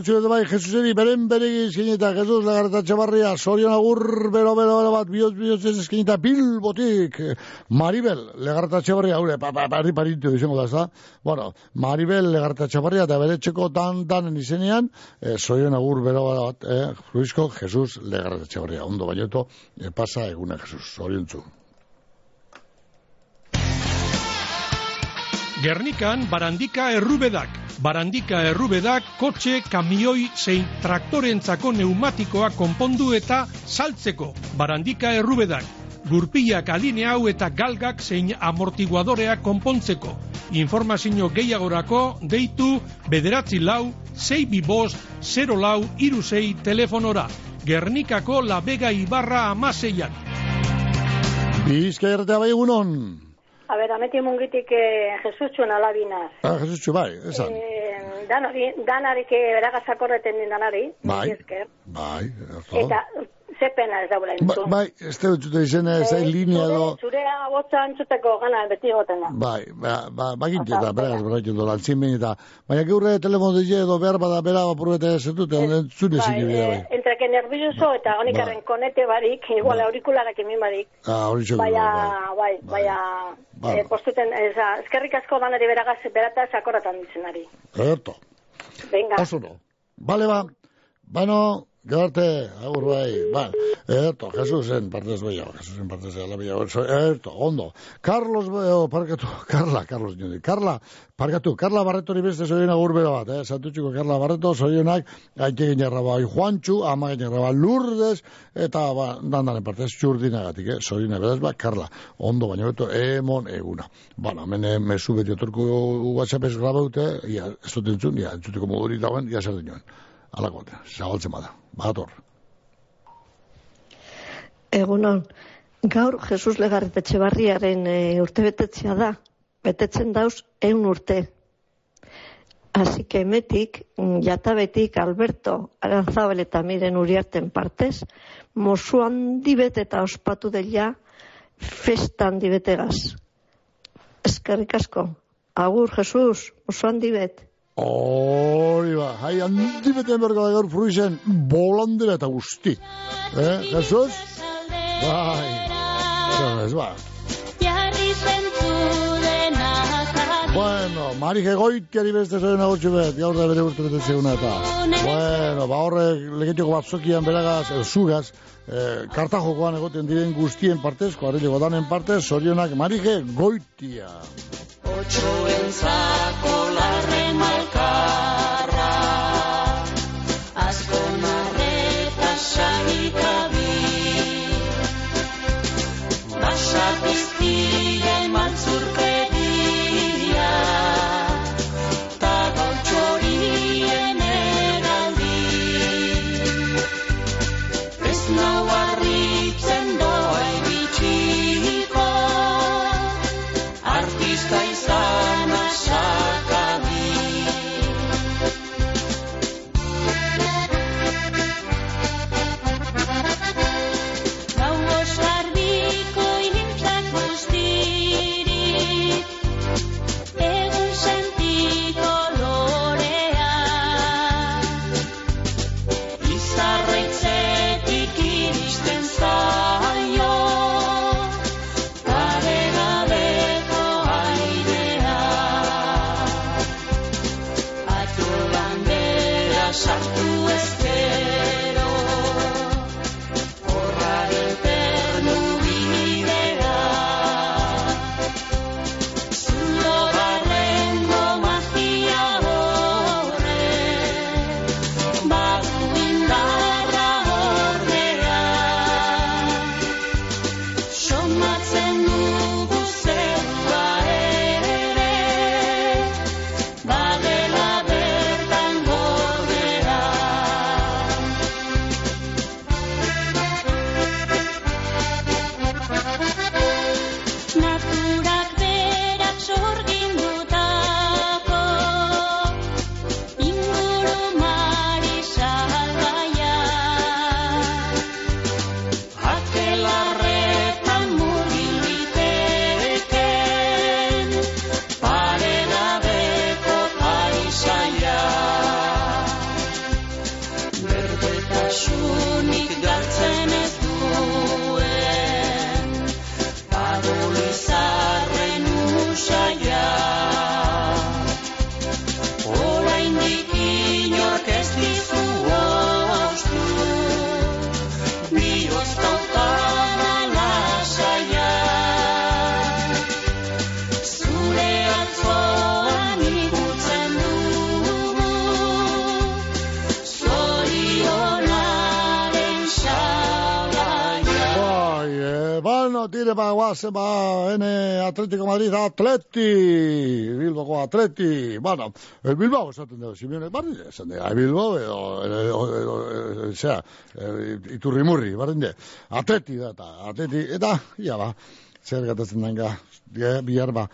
Agurtxu edo bai, Jesuseri, beren beregi eskinita, Jesus, lagarta txabarria, sorion agur, bero, bero, bero bat, bihotz, bihotz ez eskinita, bilbotik, Maribel, legarta txabarria, haure, pa, pa, pari, paritu izango da, ezta? Bueno, Maribel, legarta txabarria, eta bere txeko tan, tanen izenean, eh, sorion agur, bero, bero bat, eh, Luisko, Jesus, legarta txabarria, ondo bainoto, eh, pasa eguna, Jesus, sorion zu.
Gernikan barandika errubedak. Barandika errubedak kotxe, kamioi zein traktorentzako neumatikoa konpondu eta saltzeko. Barandika errubedak. Gurpilak aline hau eta galgak zein amortiguadoreak konpontzeko. Informazio gehiagorako deitu bederatzi lau, zei bibost, zero lau, iru zei telefonora. Gernikako labega ibarra amaseian.
Bizka erretea bai egunon.
A ber, ameti mungitik eh, Jesustxun alabinaz.
Ah, Jesus bai, esan.
Eh, danari, danarik eh, beragazakorreten din danari.
Bai. Bai.
Eta ze pena ez daula
Ba,
entzun.
bai, ez da dutxute izena, ez da linea edo...
Zure abotza entzuteko gana beti goten da.
Bai, ba, ba, baginti eta, beraz, beraitu dola, altzimen eta... Baina geurre telefono dize edo behar bada bera apurrete zetute, zune
Bai,
zine bidea, bai.
eh, entre que nervioso eta honikarren konete barik, igual aurikularak emin barik.
Ah, hori txoko,
Baina,
bai.
bai, baina,
Bai.
eh, postuten, eskerrik asko danari beragaz, berata sakoratan ditzenari.
Erto,
Venga.
oso no. Bale, ba, bano, garte, agur bai, ba, erto, Jesusen partez bai, Jesusen partez bai, erto, ondo. Carlos, oh, parkatu, Carla, Carlos, niondi, Carla, parkatu, Carla Barretori beste zoien agur bero bat, eh, santutxuko Carla Barreto, zoienak, aite ginerra bai, Juantxu, ama ginerra bai, Lourdes, eta, ba, dandaren partez, txurdinagatik, eh, zoien beraz, ba, Carla, ondo, baina beto, emon eguna. Bueno, hemen eh, mesu beti otorko WhatsApp ez grabaute, ia, ez dut entzun, ia, entzuteko modurik dagoen, ia zer dinoen. Alako, zabaltzen bada, badator.
Egunon, gaur Jesus Legarreta Etxebarriaren e, urte betetzea da, betetzen dauz eun urte. Así que metik, mm, jatabetik Alberto Aranzabel eta miren uriarten partez, mozu handi bete eta ospatu dela festa handi betegaz. Eskerrik asko. Agur, Jesus, mozu handi bet.
Hori ba, hai handi beten berko da gaur fruizen, bolandera eta guzti. Eh, Jesus? Bai. Ez ba. Bueno, Mari Gegoitiari beste zoen agotxu bet, gaur da bere urte betetzen eguna eta. Bueno, ba horre legetiko batzokian beragaz, edo zugaz, eh, kartajokoan egoten diren guztien partez, koarileko danen partez, zorionak Mari Gegoitia.
Otxoentzako larre
Barremar. Guazen ba, ene Atletico Madrid, Atleti, Bilboko Atleti, bueno, el Bilbao esaten dugu, Simeone, barri, esan dugu, Bilbao, edo, edo, edo, edo, zera, eh, iturrimurri, barri, de, Atleti da, eta, Atleti, eta, ia ba, zer gatatzen den ga, bihar ba.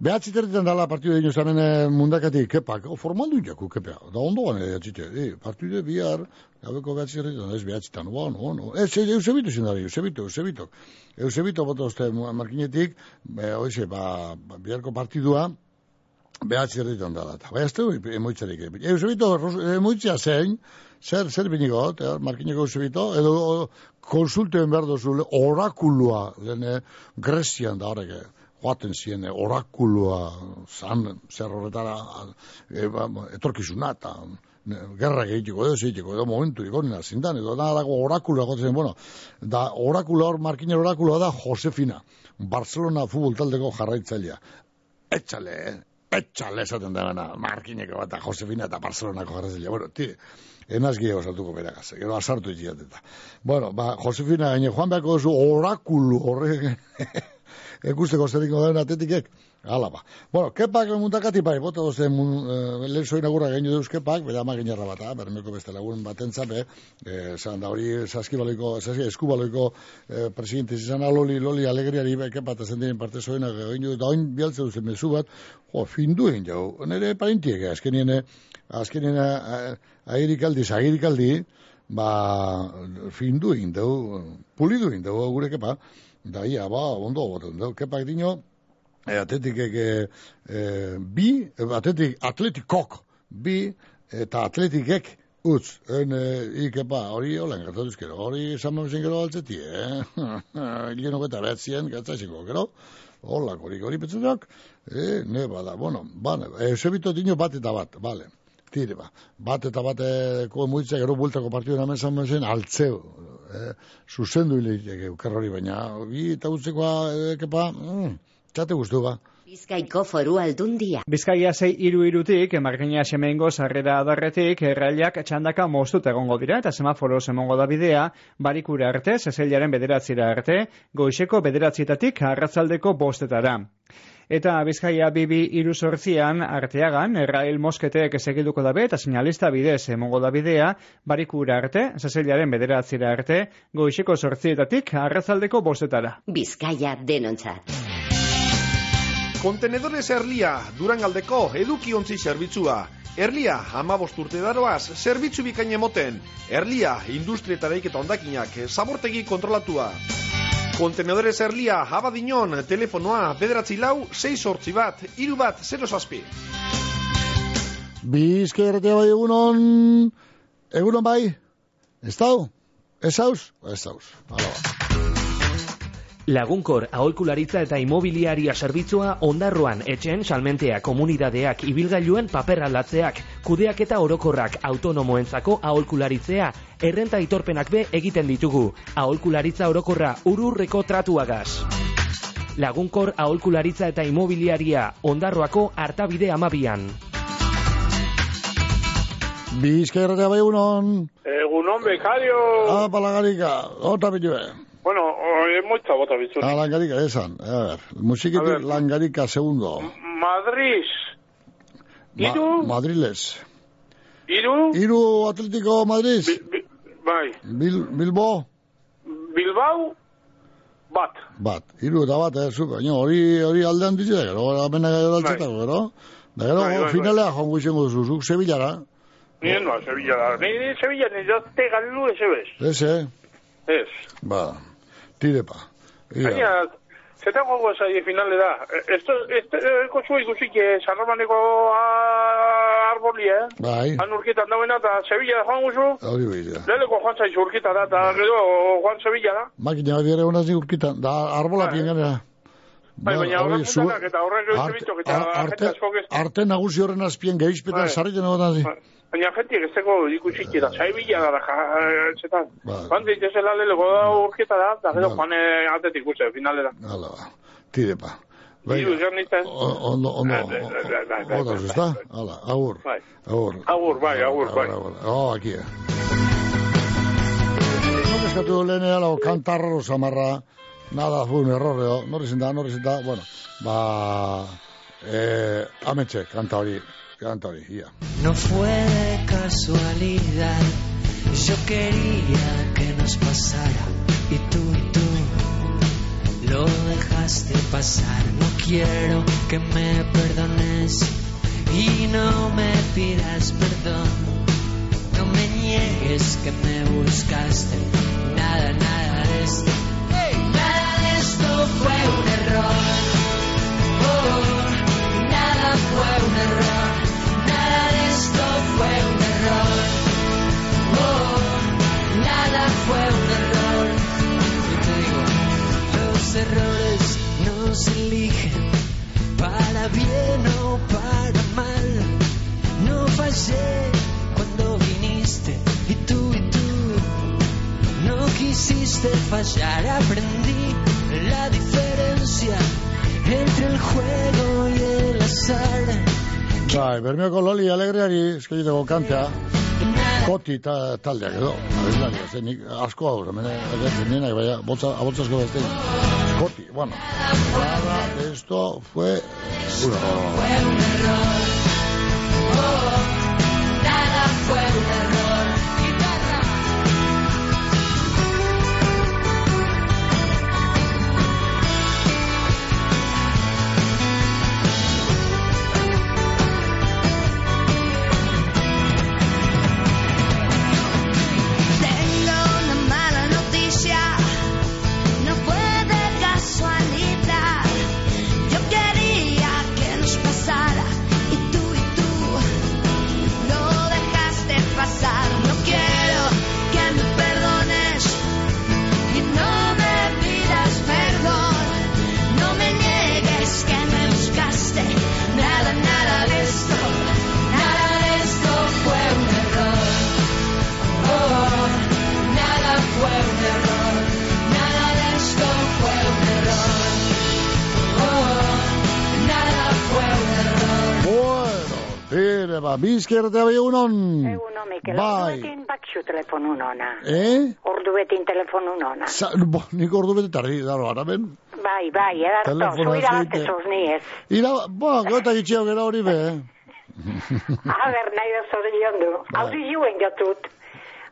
Behatzi terditan dala partidu dino zamen eh, mundakatik, kepak, o, formaldu jaku, kepea, da ondo gane, atxite, e, partidu bihar, gabeko behatzi terditan, ez behatzitan, bueno, bueno, ez, ez, Eusebito zindari, Eusebito, Eusebito, Eusebito bota uste markinetik, be, oize, ba, ba, biharko partidua, behatzi erditan dala, eta. Bai, du, emoitzarik, Eusebito, emoitzia zein, zer, zer binigot, eh, markineko Eusebito, edo o, konsultuen behar dozu, orakulua, lehen Grezian da horrek, eh, joaten ziren eh, orakulua, zan, zer horretara, e, ba, etorkizuna, eta ne, gerrak egiteko edo egiteko edo momentu ikonina zindan, edo da dago orakula gotzen, bueno, da orakula hor, markinen orakula da Josefina, Barcelona futbol taldeko jarraitzailea. Etxale, eh? etxale esaten da gana, markineko bat, eta Josefina eta Barcelonako jarraitzailea. Bueno, ti, enaz gehiago saltuko berakaz, gero asartu itxiat. Bueno, ba, Josefina, gaine, joan beharko duzu orakulu horrek, ekusteko zeriko den atetikek, Hala ba. Bueno, kepak muntakati bai, bota dozen e, lehen zoin agurra gaino deuz kepak, bera ama ginerra bat, ah, bermeko beste lagun batentzat, be, e, zan da hori saskibaloiko, saski, eskubaloiko e, presidente izan loli, loli alegriari be, kepat ezen diren parte zoina gaino, eta oin bialtze duzen mezu bat, jo, findu egin jau, nire parintiek, azkenien, azkenien agirikaldi, agirikaldi, ba, findu egin pulidu egin dugu gure kepa, da ia, ba, ondo, boten dugu, kepak dino, e, atletikek e, bi, atletik, atletikok bi, eta atletikek utz, en, e, ikepa, hori holen gertatuz gero, hori zaman zen gero altzeti, eh? Lienok eta behatzien, gatzaxiko, gero, holak, hori, hori petzutak, e, ne, bada, bueno, bane, e, sebito dino bat eta bat, bale, tire, ba, bat eta bateko muitza, gero bultako partidu namen zaman zen, altzeu, eh, zuzendu hileik, hori baina, bi eta utzekoa, e, kepa, mm, txate guztu, ba.
Bizkaiko foru aldundia.
Bizkaia zei iru irutik, margina semengo sarrera adarretik, errailak txandaka moztut egongo dira, eta semaforo emongo da bidea, barikura arte, zezeilaren bederatzira arte, goizeko bederatzietatik arratzaldeko bostetara. Eta Bizkaia bibi iru sortzian arteagan, errail mosketek esegiduko dabe eta sinalista bidez emongo da bidea, barikura arte, zezeilaren bederatzira arte, goizeko sortzietatik arratzaldeko bostetara.
Bizkaia denontzat.
Kontenedores Erlia, Durangaldeko edukiontzi zerbitzua. Erlia, amabost urte daroaz, zerbitzu bikain emoten. Erlia, industrietareik eta ondakinak, zabortegi kontrolatua. Kontenedores Erlia, abadinon, telefonoa, bederatzi lau, 6 sortzi bat, iru bat, 0 zazpi.
Bizkerretea bai egunon, egunon bai, ez dau, ez haus, ez haus, hala ba.
Lagunkor aholkularitza eta imobiliaria zerbitzua ondarroan etxen salmentea komunidadeak ibilgailuen paper aldatzeak, kudeak eta orokorrak autonomoentzako aholkularitzea, errenta itorpenak be egiten ditugu. Aholkularitza orokorra ururreko tratuagaz. Lagunkor aholkularitza eta imobiliaria ondarroako hartabide amabian.
Bizkerretea bai egunon,
Egunon bekario.
ah, palagarika, ota bilue.
Bueno, oe, moitza bota bitzuri.
Ah, langarika, esan, a musikitik
ver.
langarika segundo.
Madrid.
Ma-
Iru?
Madriles.
Iru?
Iru Atletico Madrid,
Bai.
Bil, Bilbo,
Bilbao? Bat.
bat, iru eta bat, eh, zu, baina hori, hori aldean ditu da, gero, amena gero altzetako, gero, da gero,
Bai, bai, bai.
finalea joango izango duzu, zuk Sevillara,
Ni no, Sevilla da. Ni, Sevilla ni jazte galdu ese bez.
ese,
Ez.
ba, tirepa.
Baina, gogo esai finale da. Esto, este, kozu ikusik, eh, San Romaneko ah, arbolia, eh?
Bai,
Han urkitan dauena, eta Sevilla joan guzu.
hori behira.
Leleko joan zaizu urkita da, eta gero joan Sevilla da.
Makina bat ere honaz urkitan, da arbola pien ganera.
Bai, baina horrek mutanak eta horrek gero zebitok eta jente askok ez.
Arte nagusi horren azpien gehiizpetan
Bai.
sarriten egotan zi.
Baina jentiek ez teko ikusik eta Sevilla da, ja, zetan.
Bai.
Joan ditezela leleko da urkita da, eta gero joan eh, altetik ikuste, finalera.
Hala ba, tirepa.
Hiru izan nintzen.
O- Ondo, ondo,
bai,
odas, ezta? Hala, agur,
Bai.
agur.
Agur, bai, agur, bai.
Oh, aquí. eh. Eskatu lehen alo, kantarro samarra, Nada, fue un error, edo. Norri zinda, norri zinda, bueno, ba, eh, ametxe, kanta hori, hori, ia.
No fue de casualidad, yo quería que nos pasara y tú y tú lo dejaste pasar. No quiero que me perdones y no me pidas perdón. No me niegues que me buscaste, nada, nada de esto. Nada de esto fue un error. Errores no se eligen para bien o para mal. No fallé cuando viniste y tú y tú no quisiste fallar. Aprendí la diferencia entre el juego.
Bai, bermeoko loli alegreari eskai dugu kantea. Koti ta, taldeak edo. Abeslari, ze nik asko hau, zemene, agertzen nienak, baina, botza, abotzasko beste. Koti, bueno. Nada, esto fue... Uno. Ba, bizkerte bai egunon.
Eguno, Mikel,
Bai,
ordu bakxu telefonu nona.
eh?
Ordu betin telefonu nona.
Sa, bo, nik ordu bete tardi, daro, araben.
Bai, bai, edarto, ni ez.
Ira, bo, gota gitxeo gero hori be, eh?
A ber, nahi da zori jondu. Hau di juen jotut.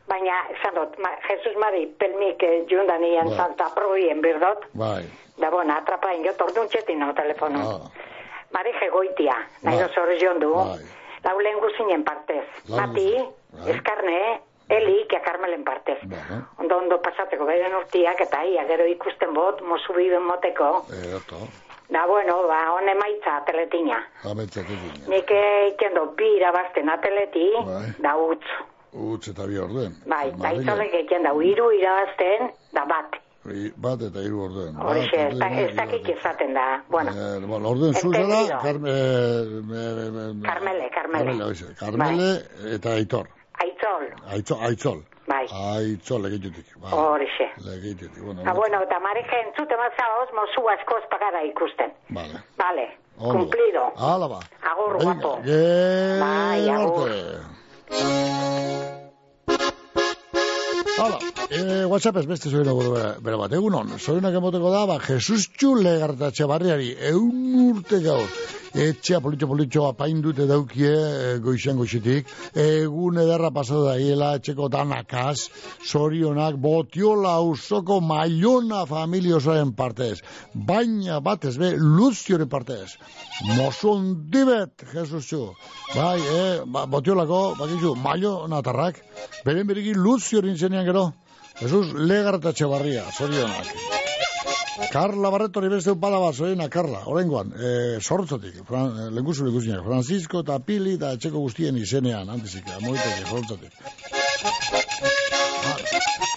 Baina, esan dut, ma, Jesus Mari, pelmik eh, jundan ian
Bai.
santa proien birdot.
Bai,
Da bona, atrapain jot, orduan txetin no telefonu.
ah,
Mari jegoitia, nahi da
Bai.
zori jondu.
bai,
Lau lehen guzinen partez. Mati,
bai.
eskarne, Eli, que Carmelen partez.
bueno,
Ondo ondo pasateko beren urtiak eta ia gero ikusten bot, mozu biden moteko.
eto,
Da bueno, ba, hone emaitza atletina.
ametxak egin.
Nik eiken do bi irabazten atleti,
Bai.
da utz.
Utz eta bi orduen.
Bai, da itzolek eiken da hiru irabazten, da bat.
Bat eta hiru orduen.
Horixe, ez da- ez dakik izaten da. Bueno,
Eh, bueno, orduen zu zara,
Entendido.
Carme, me- me- me-
Carmele, Carmele.
Carmele, oize, Carmele eta Aitor.
aitzol,
Aitzol, Aitzol.
bai,
Aitzol legitutik. Bai,
horixe.
legitutik. Bueno,
Ah, bueno, eta mareje entzute mazaoz, mozu askoz pagara ikusten.
Vale.
Vale,
Ondo.
cumplido.
Hala ba.
Agur, guapo. Bai, agur.
Hala, eh, WhatsApp ez beste zoen bere, bere bat. Egunon, zoenak emoteko da, ba, Jesus Txule gartatxe barriari, eun urte gaur. Etxea politxo politxo apaindute daukie e, goizan goizitik. Egun ederra pasatu da hiela, etxeko danakaz, zorionak, botiola usoko mailona familia osoaren partez. Baina batez be, luzioren partez. Mosun dibet, Jesus Txu. Bai, eh, ba, botiolako, bakizu, mailona tarrak. Beren beriki luziorin zenean gero. Jesús Legar eta Txabarria, zorionak. Carla Barreto ni beste pala bat, zorionak, Carla, horrengoan, e, eh, sortzotik, fran, eh, lenguzu lenguzinak, Francisco eta Pili eta Etxeko guztien izenean, antizik, moitetik, sortzotik. Sortzotik.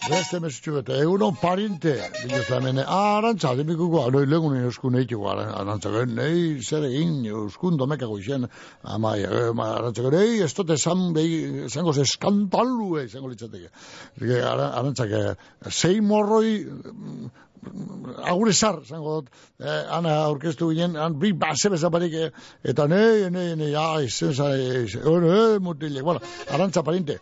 Beste mesutxu bete, egunon parinte, biluz da mene, ah, arantza, demikuko, noi legun euskun eitiko, arantza, nei, zer egin, euskun domekago izen, amai, eh, ma, arantza, nei, ez dut esan, esango ze eskantalu, esango litzateke. Arantza, zei morroi, agure sar, zango dut, eh, ana aurkeztu ginen, han bi base bezaparik, eh, eta ne, ne, ne, ah, izen zare, eh, eh, eh bueno, arantza parinte,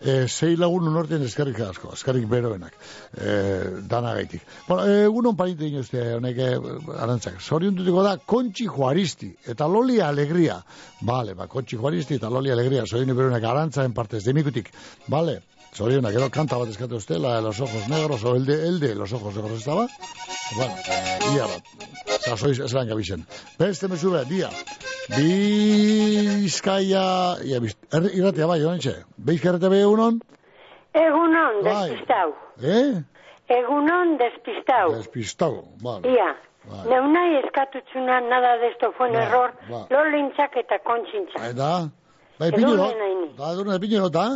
eh, zei lagun unortien eskerrik asko, eskerrik beroenak, eh, dana gaitik. Bueno, eh, unon parinte dinozte, honek, eh, arantzak, zorion dutiko da, kontxi juaristi, eta loli alegria, bale, ba, kontxi juaristi eta loli alegria, zorion beroenak arantzaren partez, demikutik, bale, zorionak, edo kanta bat eskatu uste, la de los ojos negros, o el de, el de los ojos negros, estaba? Bueno, ia bat, sasoiz eslan gabisen. Beste mesube, dia, Bizkaia, ia, biz, er, irratia bai, honentxe, Bizkaia be egunon?
Egunon,
Bai.
despistau.
Eh?
Egunon, despistau.
Despistau, vale.
Ia,
Bai.
neunai eskatutzuna nada de esto fue un error,
ba.
lolintzak eta kontxintzak.
Bai, da? Bai,
Edurne
piñero,
naini.
da, edurne da?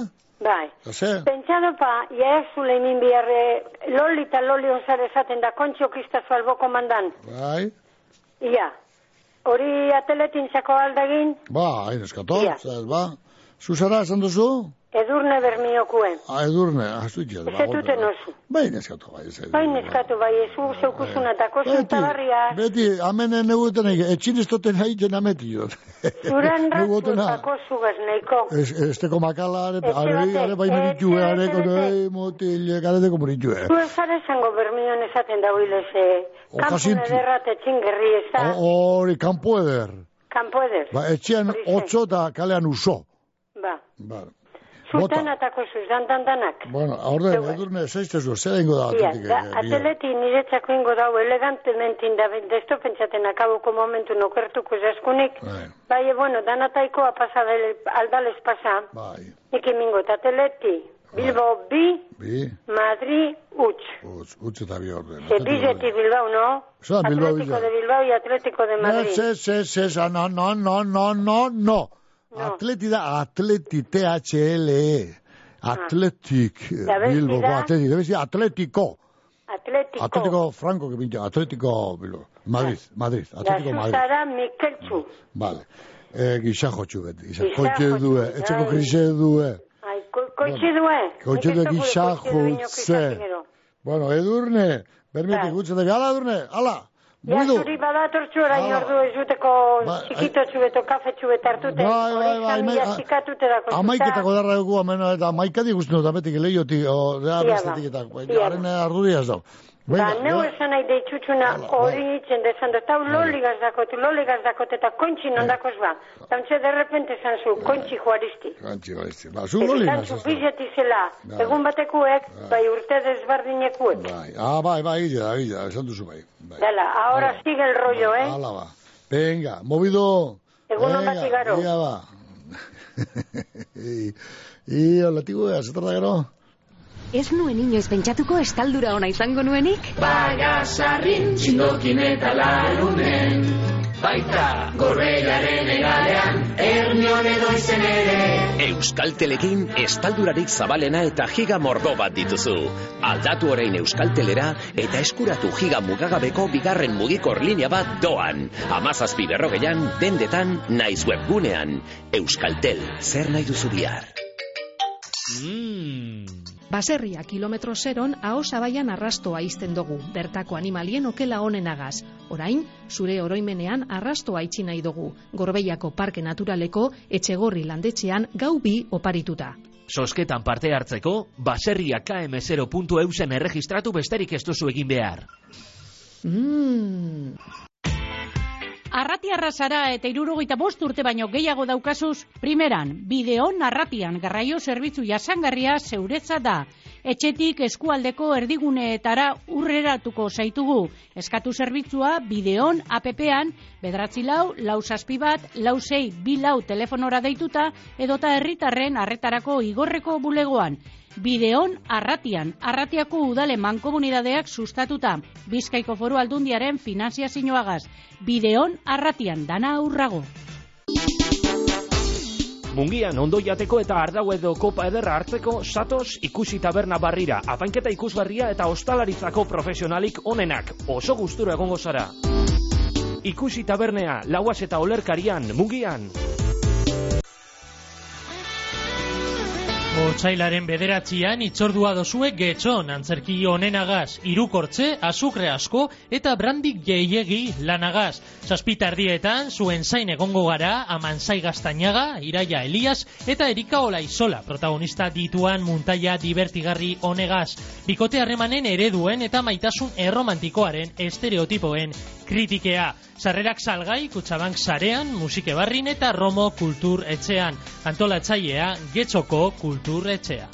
Bai.
Ose?
Pentsado pa, ja ez zule min biharre, loli eta loli osar esaten da, kontxo kistazu alboko mandan.
Bai?
Ia, hori ateletintzako aldagin,
Ba, hain eskato,
Ia.
zez, ba. Zuzara, esan duzu?
Edurne bermiokuen.
Ah, edurne, astu itxez, ba.
Ez etuten oso.
Bai, neskatu, bai, ez.
Bai neskatu bai, ezu zeukuzuna eta kosun
Beti,
tabarria.
beti, amenen neguten egin, etxin ez toten haiten ameti jo.
Zuran
Neguten
ratzu eta kosugaz nahiko.
Ez, ez teko makala, are,
Ez
bai
ez,
meritxue,
ez,
are,
ez,
kono,
ez.
ei, motile, gareteko meritxue.
Zu ez esango bermion esaten da huilez, eh, kanpun
Okasinti.
ederrat etxin gerri ez da,
Hori, kanpo eder.
kanpo eder.
Ba, etxean otso eta kalean uso.
Ba,
Ba,
zuten eta kosuz, dan, dan, danak.
bueno, orde, edurne, zeiztezu, zer ingo da,
Ia,
atletik,
da,
eh, bia.
ateleti niretzako ingo dau elegantementin da, desto pentsaten akabuko momentu nokertuko zaskunik.
Bai.
Bai, e, bueno, danataikoa pasa del, aldales pasa.
Bai.
Nik emingo, eta ateleti, Bilbo bi,
Bi,
Madrid utz.
utz, utz eta bi orde.
Se bizeti Bilbao, no?
Da Bilbao
Atlético de Bilbao y Atlético de Madrid.
Ez, ez, ez, ez, ah, no, no, no, no, no, no. Atleti da, atleti, T-H-L-E. Atletik, eh,
Da besti
Bilbo,
da?
atleti, debe ser Atlético.
Atlético.
Atlético Franco, que pinta, Atlético Bilbo. Madrid, Madrid,
Da
Atlético Madrid.
zuzara Mikeltzu.
Vale. Eh, gixajo txubet, gixajo.
Gixajo
Koitxe due,
txu,
etxeko
bai.
krixe due.
Ai, ko- koitxe due.
Koitxe
Nik
due
ez dugu
gixajo,
koitxe duino
ze.
kizatigero.
Bueno, edurne, bermetik
Bai.
gutzen dugu. Ala, edurne, ala.
Ja,
Mugidu.
zuri badatortzu orain
Hala.
ordu ez duteko txikito txubeto, kafe txubet hartute.
Bai, bai, bai,
Hori
bai,
mila
bai.
zikatute dako.
Amaiketako darra dugu, amena, eta amaikadi guztien dut, abetik lehiotik, o, da,
Ia ba.
bestetik eta,
Ia ba.
haren arduria ez dau.
Ba,
Venga,
neu
ja.
esan nahi deitxutxuna hori itzen dezan dut, hau loligaz dakot, loligaz dakot, eta kontxi nondakoz ba. Tantxe de repente esan zu, kontxi juaristi.
Gantzi, baizti. Ba, zu loli
zu
ez
bizeti zela, egun batekuek, bai urte desbardinekuek.
Bai, ah, bai, bai, gile da, esan duzu bai. bai.
Dala, ahora sigue el rollo, eh?
Hala ba. Venga, movido.
Egunon
Venga,
bat igaro.
ia ba. I, i, hola, tigu, azetar da gero?
Ez nuen inoiz pentsatuko estaldura ona izango nuenik?
Bagasarrin txindokin eta larunen Baita gorbeiaren egalean Ernion edo izen ere
Euskaltelekin estaldurarik zabalena eta giga mordo bat dituzu. Aldatu orain Euskaltelera eta eskuratu giga mugagabeko bigarren mugikor linea bat doan. Amazazpi berrogeian, dendetan, naiz webgunean. Euskaltel, zer nahi duzu bihar?
Baserria kilometro zeron aho zabaian arrastoa izten dugu, bertako animalien okela onenagaz. Orain, zure oroimenean arrastoa itxi nahi dugu, Gorbeiako Parke Naturaleko etxegorri landetxean gau bi oparituta.
Sosketan parte hartzeko, baserria km0.eusen erregistratu besterik ez duzu egin behar.
Mm.
Arrati arrasara eta irurogeita bost urte baino gehiago daukazuz, primeran, bideon arratian garraio zerbitzu jasangarria zeuretza da. Etxetik eskualdeko erdiguneetara urreratuko zaitugu. Eskatu zerbitzua bideon APP-an, bedratzi lau, lau zazpi bat, lau zei, bi lau telefonora deituta, edota herritarren arretarako igorreko bulegoan. Bideon Arratian, Arratiako udale mankomunidadeak sustatuta, Bizkaiko foru aldundiaren finanziazioagaz. Bideon Arratian, dana aurrago.
Mungian ondo jateko eta ardau edo kopa ederra hartzeko satoz ikusi taberna barrira, apainketa ikusgarria eta ostalaritzako profesionalik onenak, oso gustura egongo zara. Ikusi tabernea, lauaz eta olerkarian, mungian.
Otsailaren bederatzian itzordua dozue getxon antzerki onenagaz, irukortze, azukre asko eta brandik jeiegi lanagaz. Zazpitardietan zuen zain egongo gara Amanzai Gaztainaga, Iraia Elias eta Erika Olaizola protagonista dituan muntaia divertigarri honegaz. Bikote harremanen ereduen eta maitasun erromantikoaren estereotipoen kritikea. Sarrerak salgai, kutsabank sarean, musike barrin eta romo kultur etxean. Antolatzailea, getxoko kultur etxea.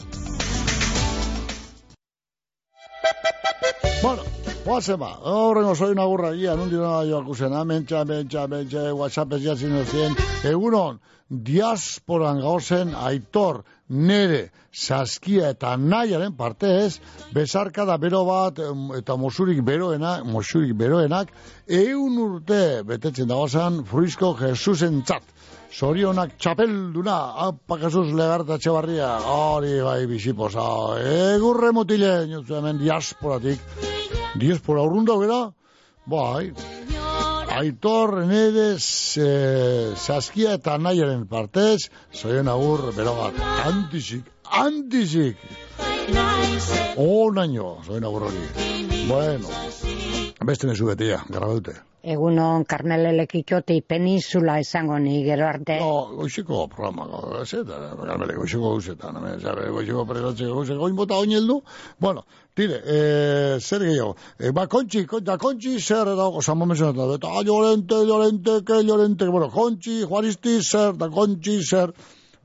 Bueno, guazen ba, horrengo soy nagurra guia, nundi nada joak usen, amentxa, amentxa, amentxa, whatsapp ez jatzin duzien, egunon, diasporan gauzen aitor, nere, saskia eta nahiaren partez, bezarka da bero bat, eta mosurik beroena, mosurik beroenak, eun urte betetzen dagozan, fruizko Jesusen txat. Zorionak txapelduna, apa Jesus legarta txebarria, hori bai biziposa, egurre mutile, niozu hemen diasporatik, diaspora urrunda bera, bai, Aitor, Nedes, eh, Saskia eta Naiaren partez, zoien agur, berogat, antizik, antizik. Onaino, zoien agur hori. Bueno, beste mezu betia, gara dute.
Egunon, Carmele Lekikoti peninsula esango ni gero arte.
No, goiziko programa, zeta, galmele, goiziko guzetan, hemen, zabe, goiziko presatzeko guzetan, goin bota oineldu, bueno, tire, eh, zer gehiago, eh, ba, kontxi, kon- da kontxi, zer, da, osan momentu da, eta, ah, llorente, llorente, que llorente, bueno, kontxi, juaristi, zer, da kontxi, zer,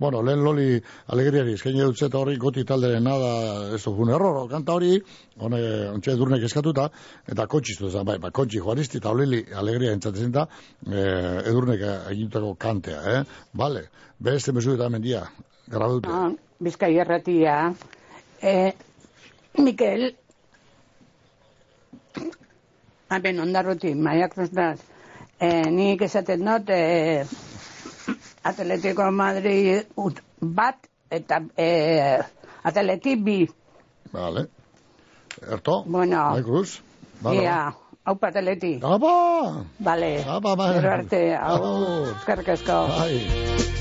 Bueno, lehen loli alegriari, eskaini dut zeta horri goti talderen nada, ez du fun error, kanta hori, hone, ontxe edurnek eskatuta, eta kontxistu zen, bai, ba, kontxi juaristi eta olili alegria entzatzen da, eh, edurnek egintako kantea, eh? Vale, beste mesu eta mendia, grabadute.
Ah, Bizkai erratia. Eh, Mikel. Haben, ondarruti, maiak nostaz. Eh, nik esaten dut, eh, Atletico Madrid ut, bat eta eh, Atleti bi.
Vale. Erto?
Bueno.
Bai, Cruz? Vale,
Ia, haupa Atleti.
Apa!
Vale.
Apa, bai.
Gero arte, hau, eskerrik asko.
Bai.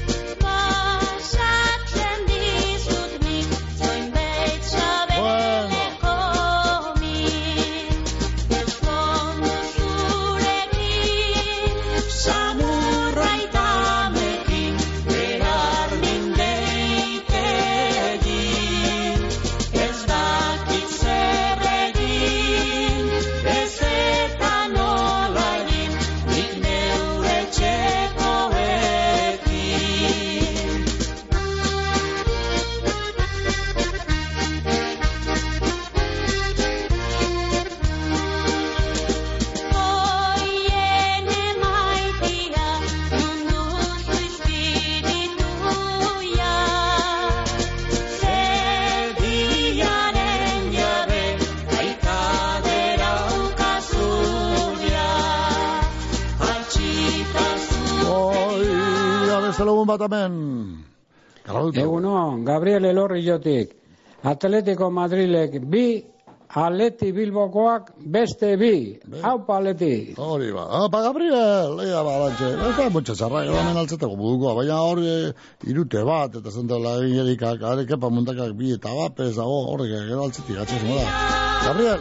Lagun bat. Grabadute.
Egunon, Gabriel Elorri jotik. Atletico Madrilek bi, Atleti Bilbokoak beste bi. Haupa Atleti.
Hori ba, apa Gabriel, ea ba, lantxe, ez da mutxa zarra, hemen altzetako budukoa, baina hori eh, irute bat, eta zentrala eginerikak, are kepa muntakak bi eta bat, ez dago, horrek gero altzetik, atxez moda. Gabriel,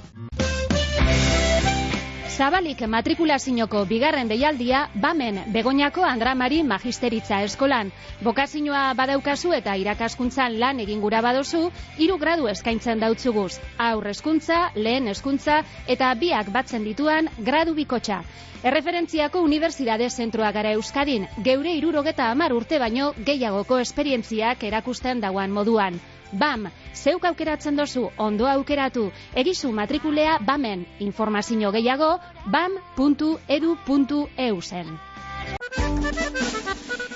Zabalik matrikulazioko bigarren deialdia, bamen Begoñako Andra Mari Magisteritza Eskolan. Bokazioa badaukazu eta irakaskuntzan lan egin gura badozu, hiru gradu eskaintzen dautzuguz. Aur hezkuntza, lehen hezkuntza eta biak batzen dituan gradu bikotxa. Erreferentziako Unibertsitate Zentroa gara Euskadin, geure irurogeta amar urte baino gehiagoko esperientziak erakusten dauan moduan. BAM, zeuk aukeratzen dozu, ondo aukeratu, egizu matrikulea BAMen, informazio gehiago, bam.edu.eu zen.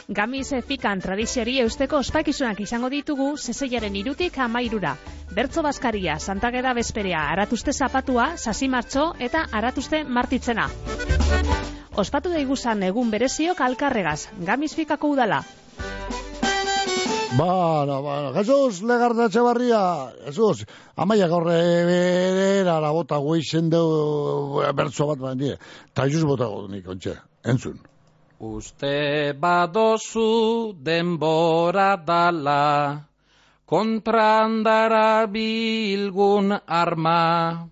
Gamiz fikan tradiziari eusteko ospakizunak izango ditugu zezeiaren irutik amairura. Bertzo Baskaria, Santageda Bezperea, Aratuste Zapatua, Sasimartxo eta Aratuste Martitzena. Ospatu daiguzan egun bereziok alkarregaz, Gamiz fikako udala.
Bueno, bueno, Jesus, legarda txabarria, Jesus, amaia gaurre berera bota gueixen deu bertzo bat baina, eta Jesus bota nik, ontxe, entzun.
Uste badozu denbora dala, kontrandara bilgun arma.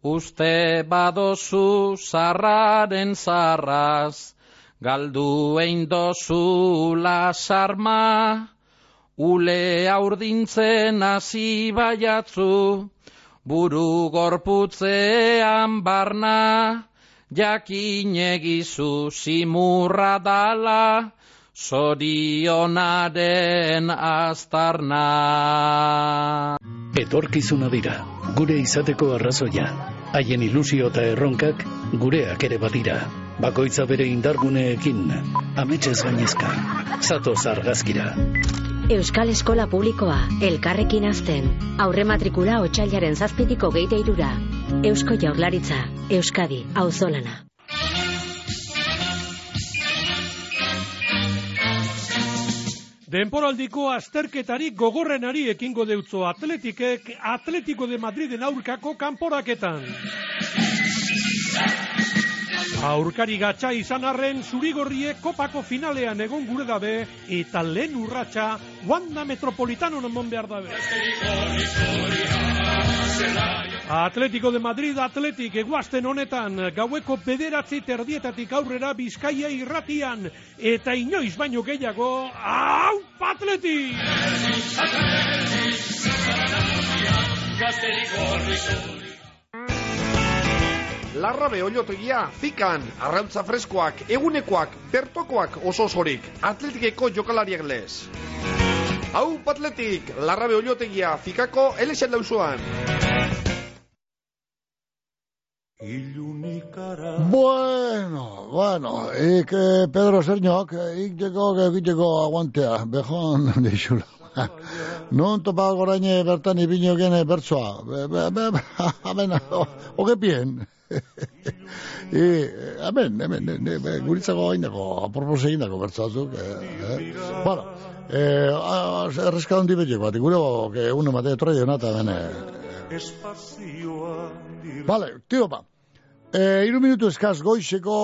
Uste badozu zarraren zarraz, galdu egin dozu lasarma. Ule aurdintzen hasi baiatzu, buru gorputzean barna. Jakin egizu simurra dala, zorionaren aztarna.
Etorkizuna dira, gure izateko arrazoia. Haien ilusio eta erronkak gureak ere badira. Bakoitza bere indarguneekin, ametxez gainezka. Zatoz argazkira.
Euskal Eskola Publikoa, elkarrekin azten. Aurre matrikula otxailaren zazpitiko geite irura. Eusko Jaurlaritza, Euskadi, auzolana.
Denporaldiko azterketari gogorrenari ekingo deutzo atletikek Atletico de Madriden aurkako kanporaketan. Aurkari gatsa izan arren zurigorriek kopako finalean egon gure dabe eta lehen urratsa Wanda Metropolitano non behar dabe. Atletico de Madrid Atletik eguazten honetan gaueko bederatzi terdietatik aurrera Bizkaia irratian eta inoiz baino gehiago hau Atleti!
Larrabe oliotegia, zikan, arrautza freskoak, egunekoak, bertokoak oso osorik, atletikeko jokalariak lez. Hau patletik, larrabe oliotegia, zikako elexen lauzuan.
Bueno, bueno, ik eh, Pedro Serñok, eh, ik deko, ik aguantea, bejon, deixula. Non topa goraine bertan ibino gene bertsoa. Be, be, be, be, amen, oge pien. E, amen, amen, ne, ne, be, guritzago hainako, apropos egindako bertsoazuk. Eh, eh. Bueno, eh, a- erreska hondi betiek bat, gure que uno mate troia nata bene. Vale, tío, ba. E, iru minutu eskaz goizeko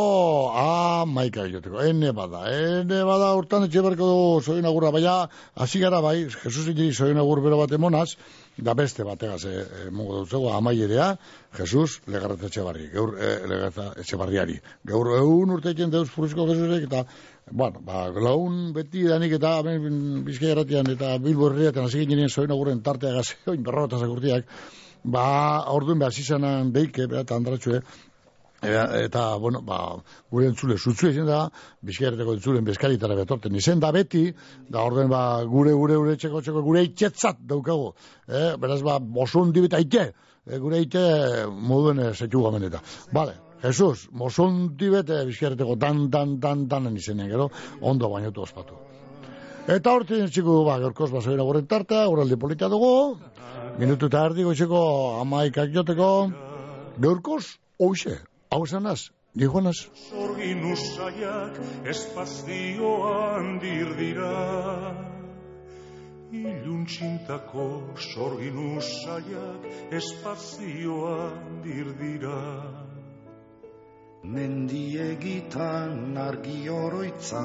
amaika joteko. Ene bada, ene bada urtan etxe berko du zoin agurra, baina hasi gara bai, Jesus indi zoin agur bero bat emonaz, da beste bategaz e, e, mongo dutzego amaierea, Jesus legarreta etxe barri, gaur e, legarreta etxe barriari. Gaur egun urte etxen deuz furuzko Jesusek eta Bueno, ba, laun beti danik eta hemen bizkai erratian eta bilbo herriaten hasi ginen zoin agurren tartea gaze, oin berrota zakurtiak, ba, orduan behar zizanan deike, behar eta andratxue, eta, bueno, ba, gure entzule zutzu izan da, bizkareteko entzulen bezkaritara betorten izen da beti, da orden ba, gure, gure, gure txeko, txeko, gure itxetzat daukagu. Eh? Beraz, ba, mosun dibeta ite, eh, gure ite moduen eh, zetu gamen eta. Vale, Jesus, mosun dibete bizkareteko dan, dan, dan, danen izenean, gero, ondo bainotu ospatu. Eta hortin txiku, ba, gaurkoz basoira gure tartea, guraldi politia dugu, minutu eta erdi goizeko amaikak joteko, gaurkoz, hoxe, hau zanaz, dijoanaz.
Sorgin usaiak espazioan dirdira Iluntxintako sorgin usaiak espazioan dirdira
Mendiegitan argi oroitza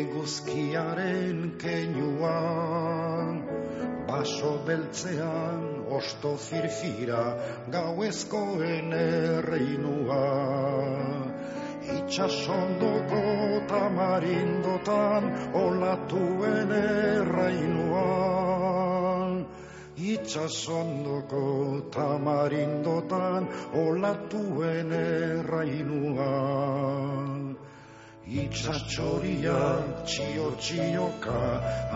eguzkiaren keinuan Baso beltzean osto firfira gauezkoen erreinua Itxasondoko tamarindotan olatuen errainuan Itxasondoko tamarindotan olatuen errainuan Itxatxoria txio txioka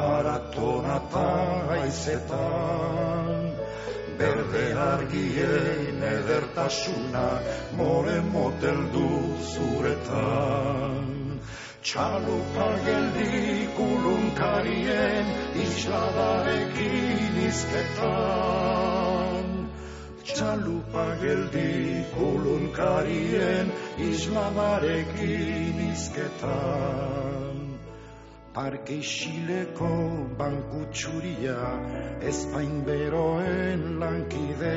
araton eta aizetan Berde argien edertasuna more motel du zuretan. Txalupa geldi kulunkarien isladarekin izketan Txalupa geldi kulunkarien isladarekin izketan Parke isileko banku txuria Espain beroen lankide